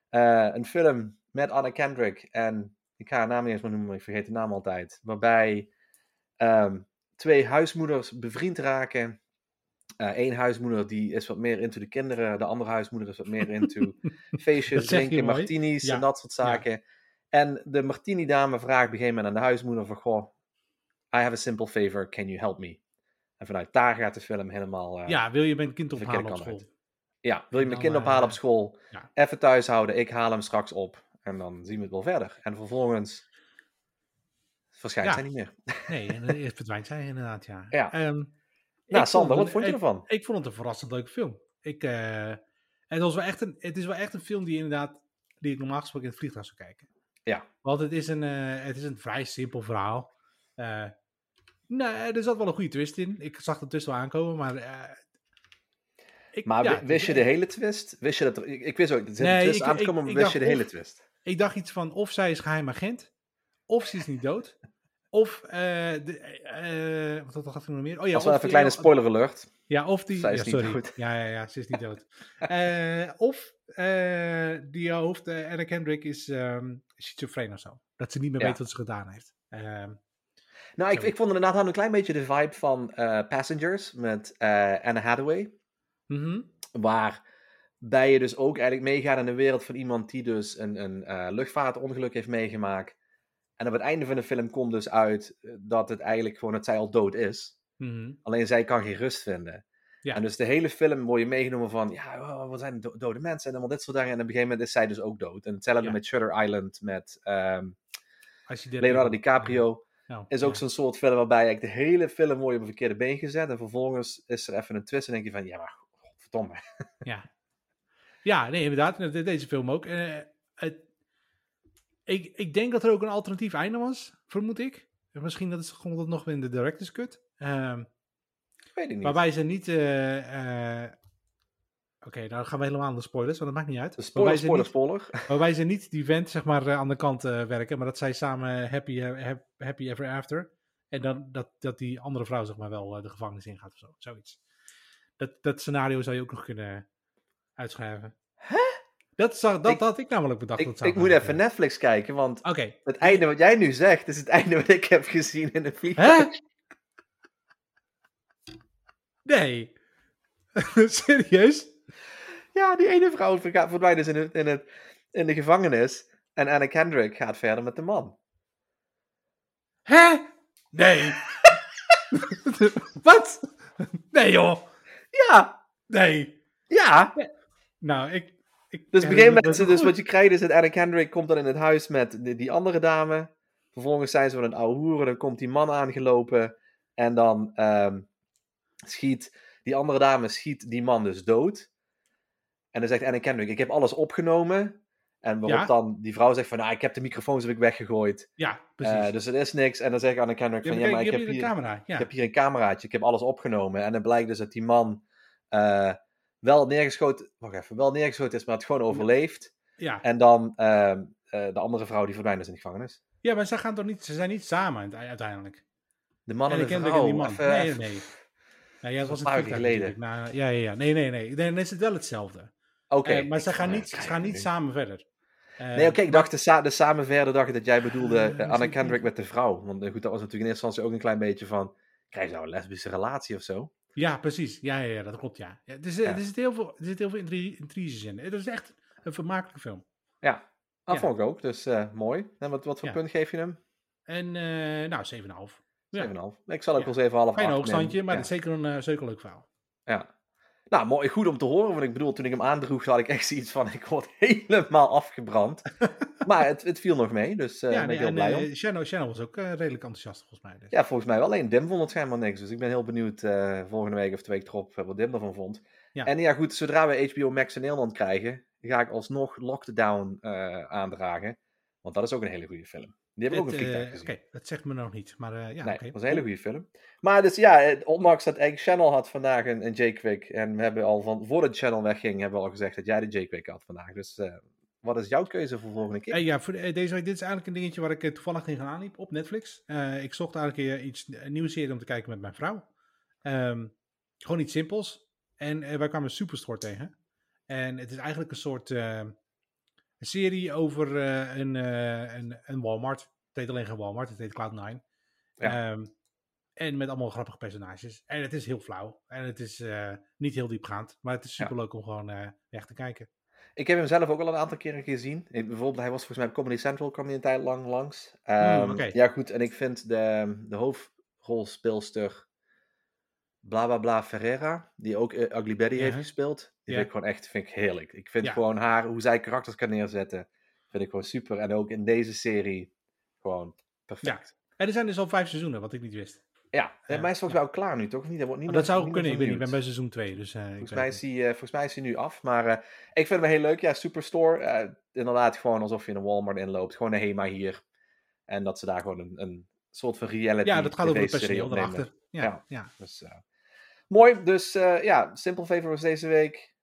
Eh, een film met Anna Kendrick. En ik ga haar naam niet eens meer noemen, ik vergeet de naam altijd. Waarbij ehm, twee huismoeders bevriend raken. Eén huismoeder die is wat meer into de kinderen. De andere huismoeder is wat meer into *laughs* feestjes, je drinken, martinis Ja. en dat soort zaken. En de martini-dame vraagt op een gegeven moment aan de huismoeder van... Goh, I have a simple favor, can you help me? En vanuit daar gaat de film helemaal... eh, Ja, wil je mijn kind verkeerde ophalen op school? Ja, wil je mijn kind ophalen op eh, school? ja. Even thuis houden, ik haal hem straks op. En dan zien we het wel verder. En vervolgens verschijnt Ja. zij niet meer. Nee, en eh, verdwijnt zij inderdaad, ja. Ja. Ehm, Nou, vond Sander, wat vond je ik- ervan? Ik vond het een verrassend leuke film. Ik, eh, het, was wel echt een, het is wel echt een film die inderdaad, die ik normaal gesproken in het vliegtuig zou kijken. Ja. Want het is een, eh, het is een vrij simpel verhaal. Nee, er zat wel een goede twist in. Ik zag het tussen wel aankomen, maar... eh, ik, Maar ja, wist is je de hele twist? Wist je dat er, ik, ik wist ook, er zit Nee, een twist ik- aan te komen, maar wist je de hele of- twist? Ik dacht iets van, of zij is geheim agent, of ze is niet dood, of... de, wat had ik nog meer? Oh ja, Als wel of even een kleine spoiler alert. Ja, of die. Zij is ja, niet sorry. dood. Ja, ja, ja, ze is niet dood. *laughs* Of die hoofd, eh, Anna Kendrick, is schizofreen of zo. Dat ze niet meer Ja. weet wat ze gedaan heeft. Ehm, Nou, ik, ik vond inderdaad wel een klein beetje de vibe van eh, Passengers met eh, Anne Hathaway. mhm. Waarbij je dus ook eigenlijk meegaat in de wereld van iemand die dus een, een eh, luchtvaartongeluk heeft meegemaakt. En op het einde van de film komt dus uit eh, dat het eigenlijk gewoon dat zij al dood is. mhm. Alleen zij kan geen rust vinden. Ja. En dus de hele film word je meegenomen van, ja, oh, wat zijn do- dode mensen en allemaal dit soort dingen. En op een gegeven moment is zij dus ook dood. En hetzelfde Ja. met Shutter Island met Als je dit Leonardo DiCaprio. Nou, Is ook ja. zo'n soort film waarbij eigenlijk de hele film word je op een verkeerde been gezet. En vervolgens is er even een twist en denk je van, ja maar, godverdomme. Ja. ja, nee, inderdaad. de- Deze film ook. Eh, het, ik, ik denk dat er ook een alternatief einde was, vermoed ik. Misschien dat is gewoon dat nog in de director's cut. Ehm, Weet ik niet. waarbij ze niet... eh, eh, Oké, nou gaan we helemaal aan de spoilers, want dat maakt niet uit. Spoiler, spoiler, niet- spoiler. Waarbij ze niet die vent zeg maar eh, aan de kant werken, maar dat zij samen happy, hap- happy ever after. En dan dat, dat die andere vrouw zeg maar wel de gevangenis ingaat of zo. Zoiets. Dat, dat scenario zou je ook nog kunnen uitschrijven. Hè? Dat, zou, dat Ik- had ik namelijk bedacht. dat Ik, zou ik moet even Netflix kijken, want het einde wat jij nu zegt, is het einde wat ik heb gezien in de Hè? vliegtuig. Nee. *laughs* Serieus? Ja, die ene vrouw verga- verdwijnt dus in, het, in, het, in de gevangenis. En Anna Kendrick gaat verder met de man. Hè? Nee. *laughs* Wat? Nee joh. Ja, Nee. ja. Nou, ik... ik Dus op ja, een gegeven dat moment, is dus wat je krijgt is dat Anna Kendrick komt dan in het huis met die, die andere dame. Vervolgens zijn ze met een oude hoer en dan komt die man aangelopen. En dan ehm, schiet die andere dame schiet die man dus dood. En dan zegt Anna Kendrick, ik heb alles opgenomen. En waarop Ja. dan die vrouw zegt van, nou, ik heb de microfoons heb ik weggegooid. Ja, precies. Eh, dus het is niks. En dan zegt Anna Kendrick ja, van, ja, maar ik heb hier camera. Ja. ik heb hier een cameraatje, ik heb alles opgenomen. En dan blijkt dus dat die man eh, wel neergeschoten, wacht even, wel neergeschoten is, maar het gewoon overleeft. Ja. En dan ehm, eh, de andere vrouw die verdwijnt dus in de gevangenis. ja, maar ze, gaan toch niet, ze zijn niet samen uite- uiteindelijk. De man en, en de die man. even- nee, nee. Nou, ja, het was een paar geleden. Nou, ja, ja, ja. Nee, nee, nee. Dan is het wel hetzelfde. Oké. Eh, maar ze ga gaan niet, ze gaan niet samen verder. Eh, Nee, oké, ik dacht de, sa- de samen verder dacht ik dat jij bedoelde Ah, eh, dat Anna Kendrick met de vrouw. Want goed, dat was natuurlijk in eerste instantie ook een klein beetje van, krijg je nou een lesbische relatie of zo? Ja, precies. Ja, ja, ja dat klopt, ja. ja, er, Ja. er, zit heel veel, er zit heel veel intri- intriges in. Het is echt een vermakelijke film. Ja, dat vond ik ook. Dus mooi. En wat, wat voor punt geef je hem? 7,5. En, nou, 7,5. Ja. Ik zal ook Ja. wel 7,5 Fijn acht hoogstandje, maar het is zeker een, eh, zeker een leuk verhaal. Ja. Nou, mooi, goed om te horen. Want ik bedoel, toen ik hem aandroeg, had ik echt zoiets van: *laughs* ik word helemaal afgebrand. *laughs* maar het, het viel nog mee, dus eh ja, ben nee, ik heel en blij om. eh, Shannon, Shannon was ook redelijk enthousiast volgens mij. Dus. Ja, volgens mij wel. Alleen Dim vond het schijnbaar niks. Dus ik ben heel benieuwd volgende week of twee weken erop wat Dim ervan vond. Ja. En ja, goed, zodra we HBO Max in Nederland krijgen, ga ik alsnog Lockdown aandragen. Want dat is ook een hele goede film. Die heb ik ook Het, een eh, vliegtuig Oké, gezien. dat zegt me nog niet. Maar eh, ja, nee, oké. dat was een hele goede film. Maar dus ja, eh, ondanks dat eigenlijk Channel had vandaag een, een J-Quick. En we hebben al van, voordat Channel wegging, hebben we al gezegd dat jij de J-Quick had vandaag. Dus eh, wat is jouw keuze voor volgende keer? Eh, ja, voor de- eh, deze, dit is eigenlijk een dingetje waar ik eh, toevallig tegenaan liep op Netflix. Eh, ik zocht eigenlijk eh, iets, een nieuwe serie om te kijken met mijn vrouw. Ehm, gewoon iets simpels. En eh, wij kwamen Superstore tegen. En het is eigenlijk een soort eh, een serie over eh, een, eh, een, een Walmart. Het heet alleen geen Walmart, het heet Cloud9. Ja. Ehm, en met allemaal grappige personages. En het is heel flauw. En het is eh, niet heel diepgaand. Maar het is super leuk om gewoon weg te kijken. Ik heb hem zelf ook al een aantal keren gezien. Ik, bijvoorbeeld, hij was volgens mij op Comedy Central, kwam hij een tijd lang langs. Ehm, oké. Ja, goed. En ik vind de, de hoofdrolspeelster bla bla bla Ferreira, die ook eh, Ugly Betty Ja. heeft gespeeld. Die Ja. vind ik gewoon echt vind ik heerlijk. Ik vind Ja. gewoon haar, hoe zij karakters kan neerzetten, vind ik gewoon super. En ook in deze serie gewoon perfect. En er zijn dus al vijf seizoenen, wat ik niet wist. Ja, en mij is volgens mij ook klaar nu, toch? Niet, wordt niet dat zou niet kunnen, ik weet niet, ik ben bij seizoen 2. Dus, eh, Volgens mij, is die, eh, volgens mij is die nu af. Maar eh, ik vind hem heel leuk. Ja, Superstore. inderdaad, gewoon alsof je in een Walmart inloopt. Gewoon een HEMA hier. En dat ze daar gewoon een, een soort van reality ja, dat gaat over het personeel erachter. Ja, Ja. ja. Dus, mooi. Dus eh, ja, Simple Favor was deze week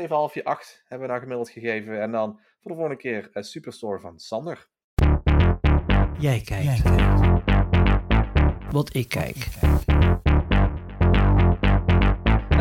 7,5, 8 hebben we daar gemiddeld gegeven. En dan voor de volgende keer eh, Superstore van Sander. Jij kijkt. Wat ik kijk.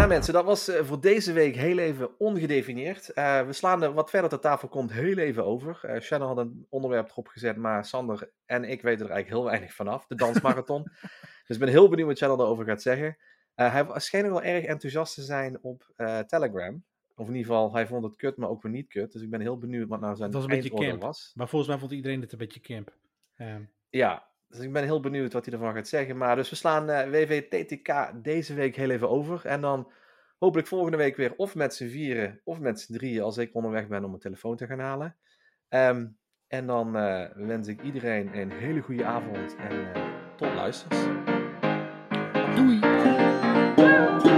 Nou mensen, dat was eh, voor deze week heel even ongedefinieerd. Eh, we slaan er wat verder ter tafel komt heel even over. Eh Shannon had een onderwerp erop gezet, maar Sander en ik weten er eigenlijk heel weinig vanaf. De dansmarathon. *laughs* dus ik ben heel benieuwd wat Shannon daarover gaat zeggen. Eh, hij schijnt ook wel erg enthousiast te zijn op eh, Telegram. Of in ieder geval, hij vond het kut, maar ook weer niet kut. Dus ik ben heel benieuwd wat nou zijn was een beetje eindoordeel camp. was. Maar volgens mij vond iedereen het een beetje camp. Ehm, Ja, dus ik ben heel benieuwd wat hij ervan gaat zeggen. Maar dus we slaan eh WVTTK deze week heel even over. En dan hopelijk volgende week weer of met z'n vieren of met z'n drieën als ik onderweg ben om mijn telefoon te gaan halen. Ehm, en dan eh, wens ik iedereen een hele goede avond en eh, tot luisters. Doei. Woo!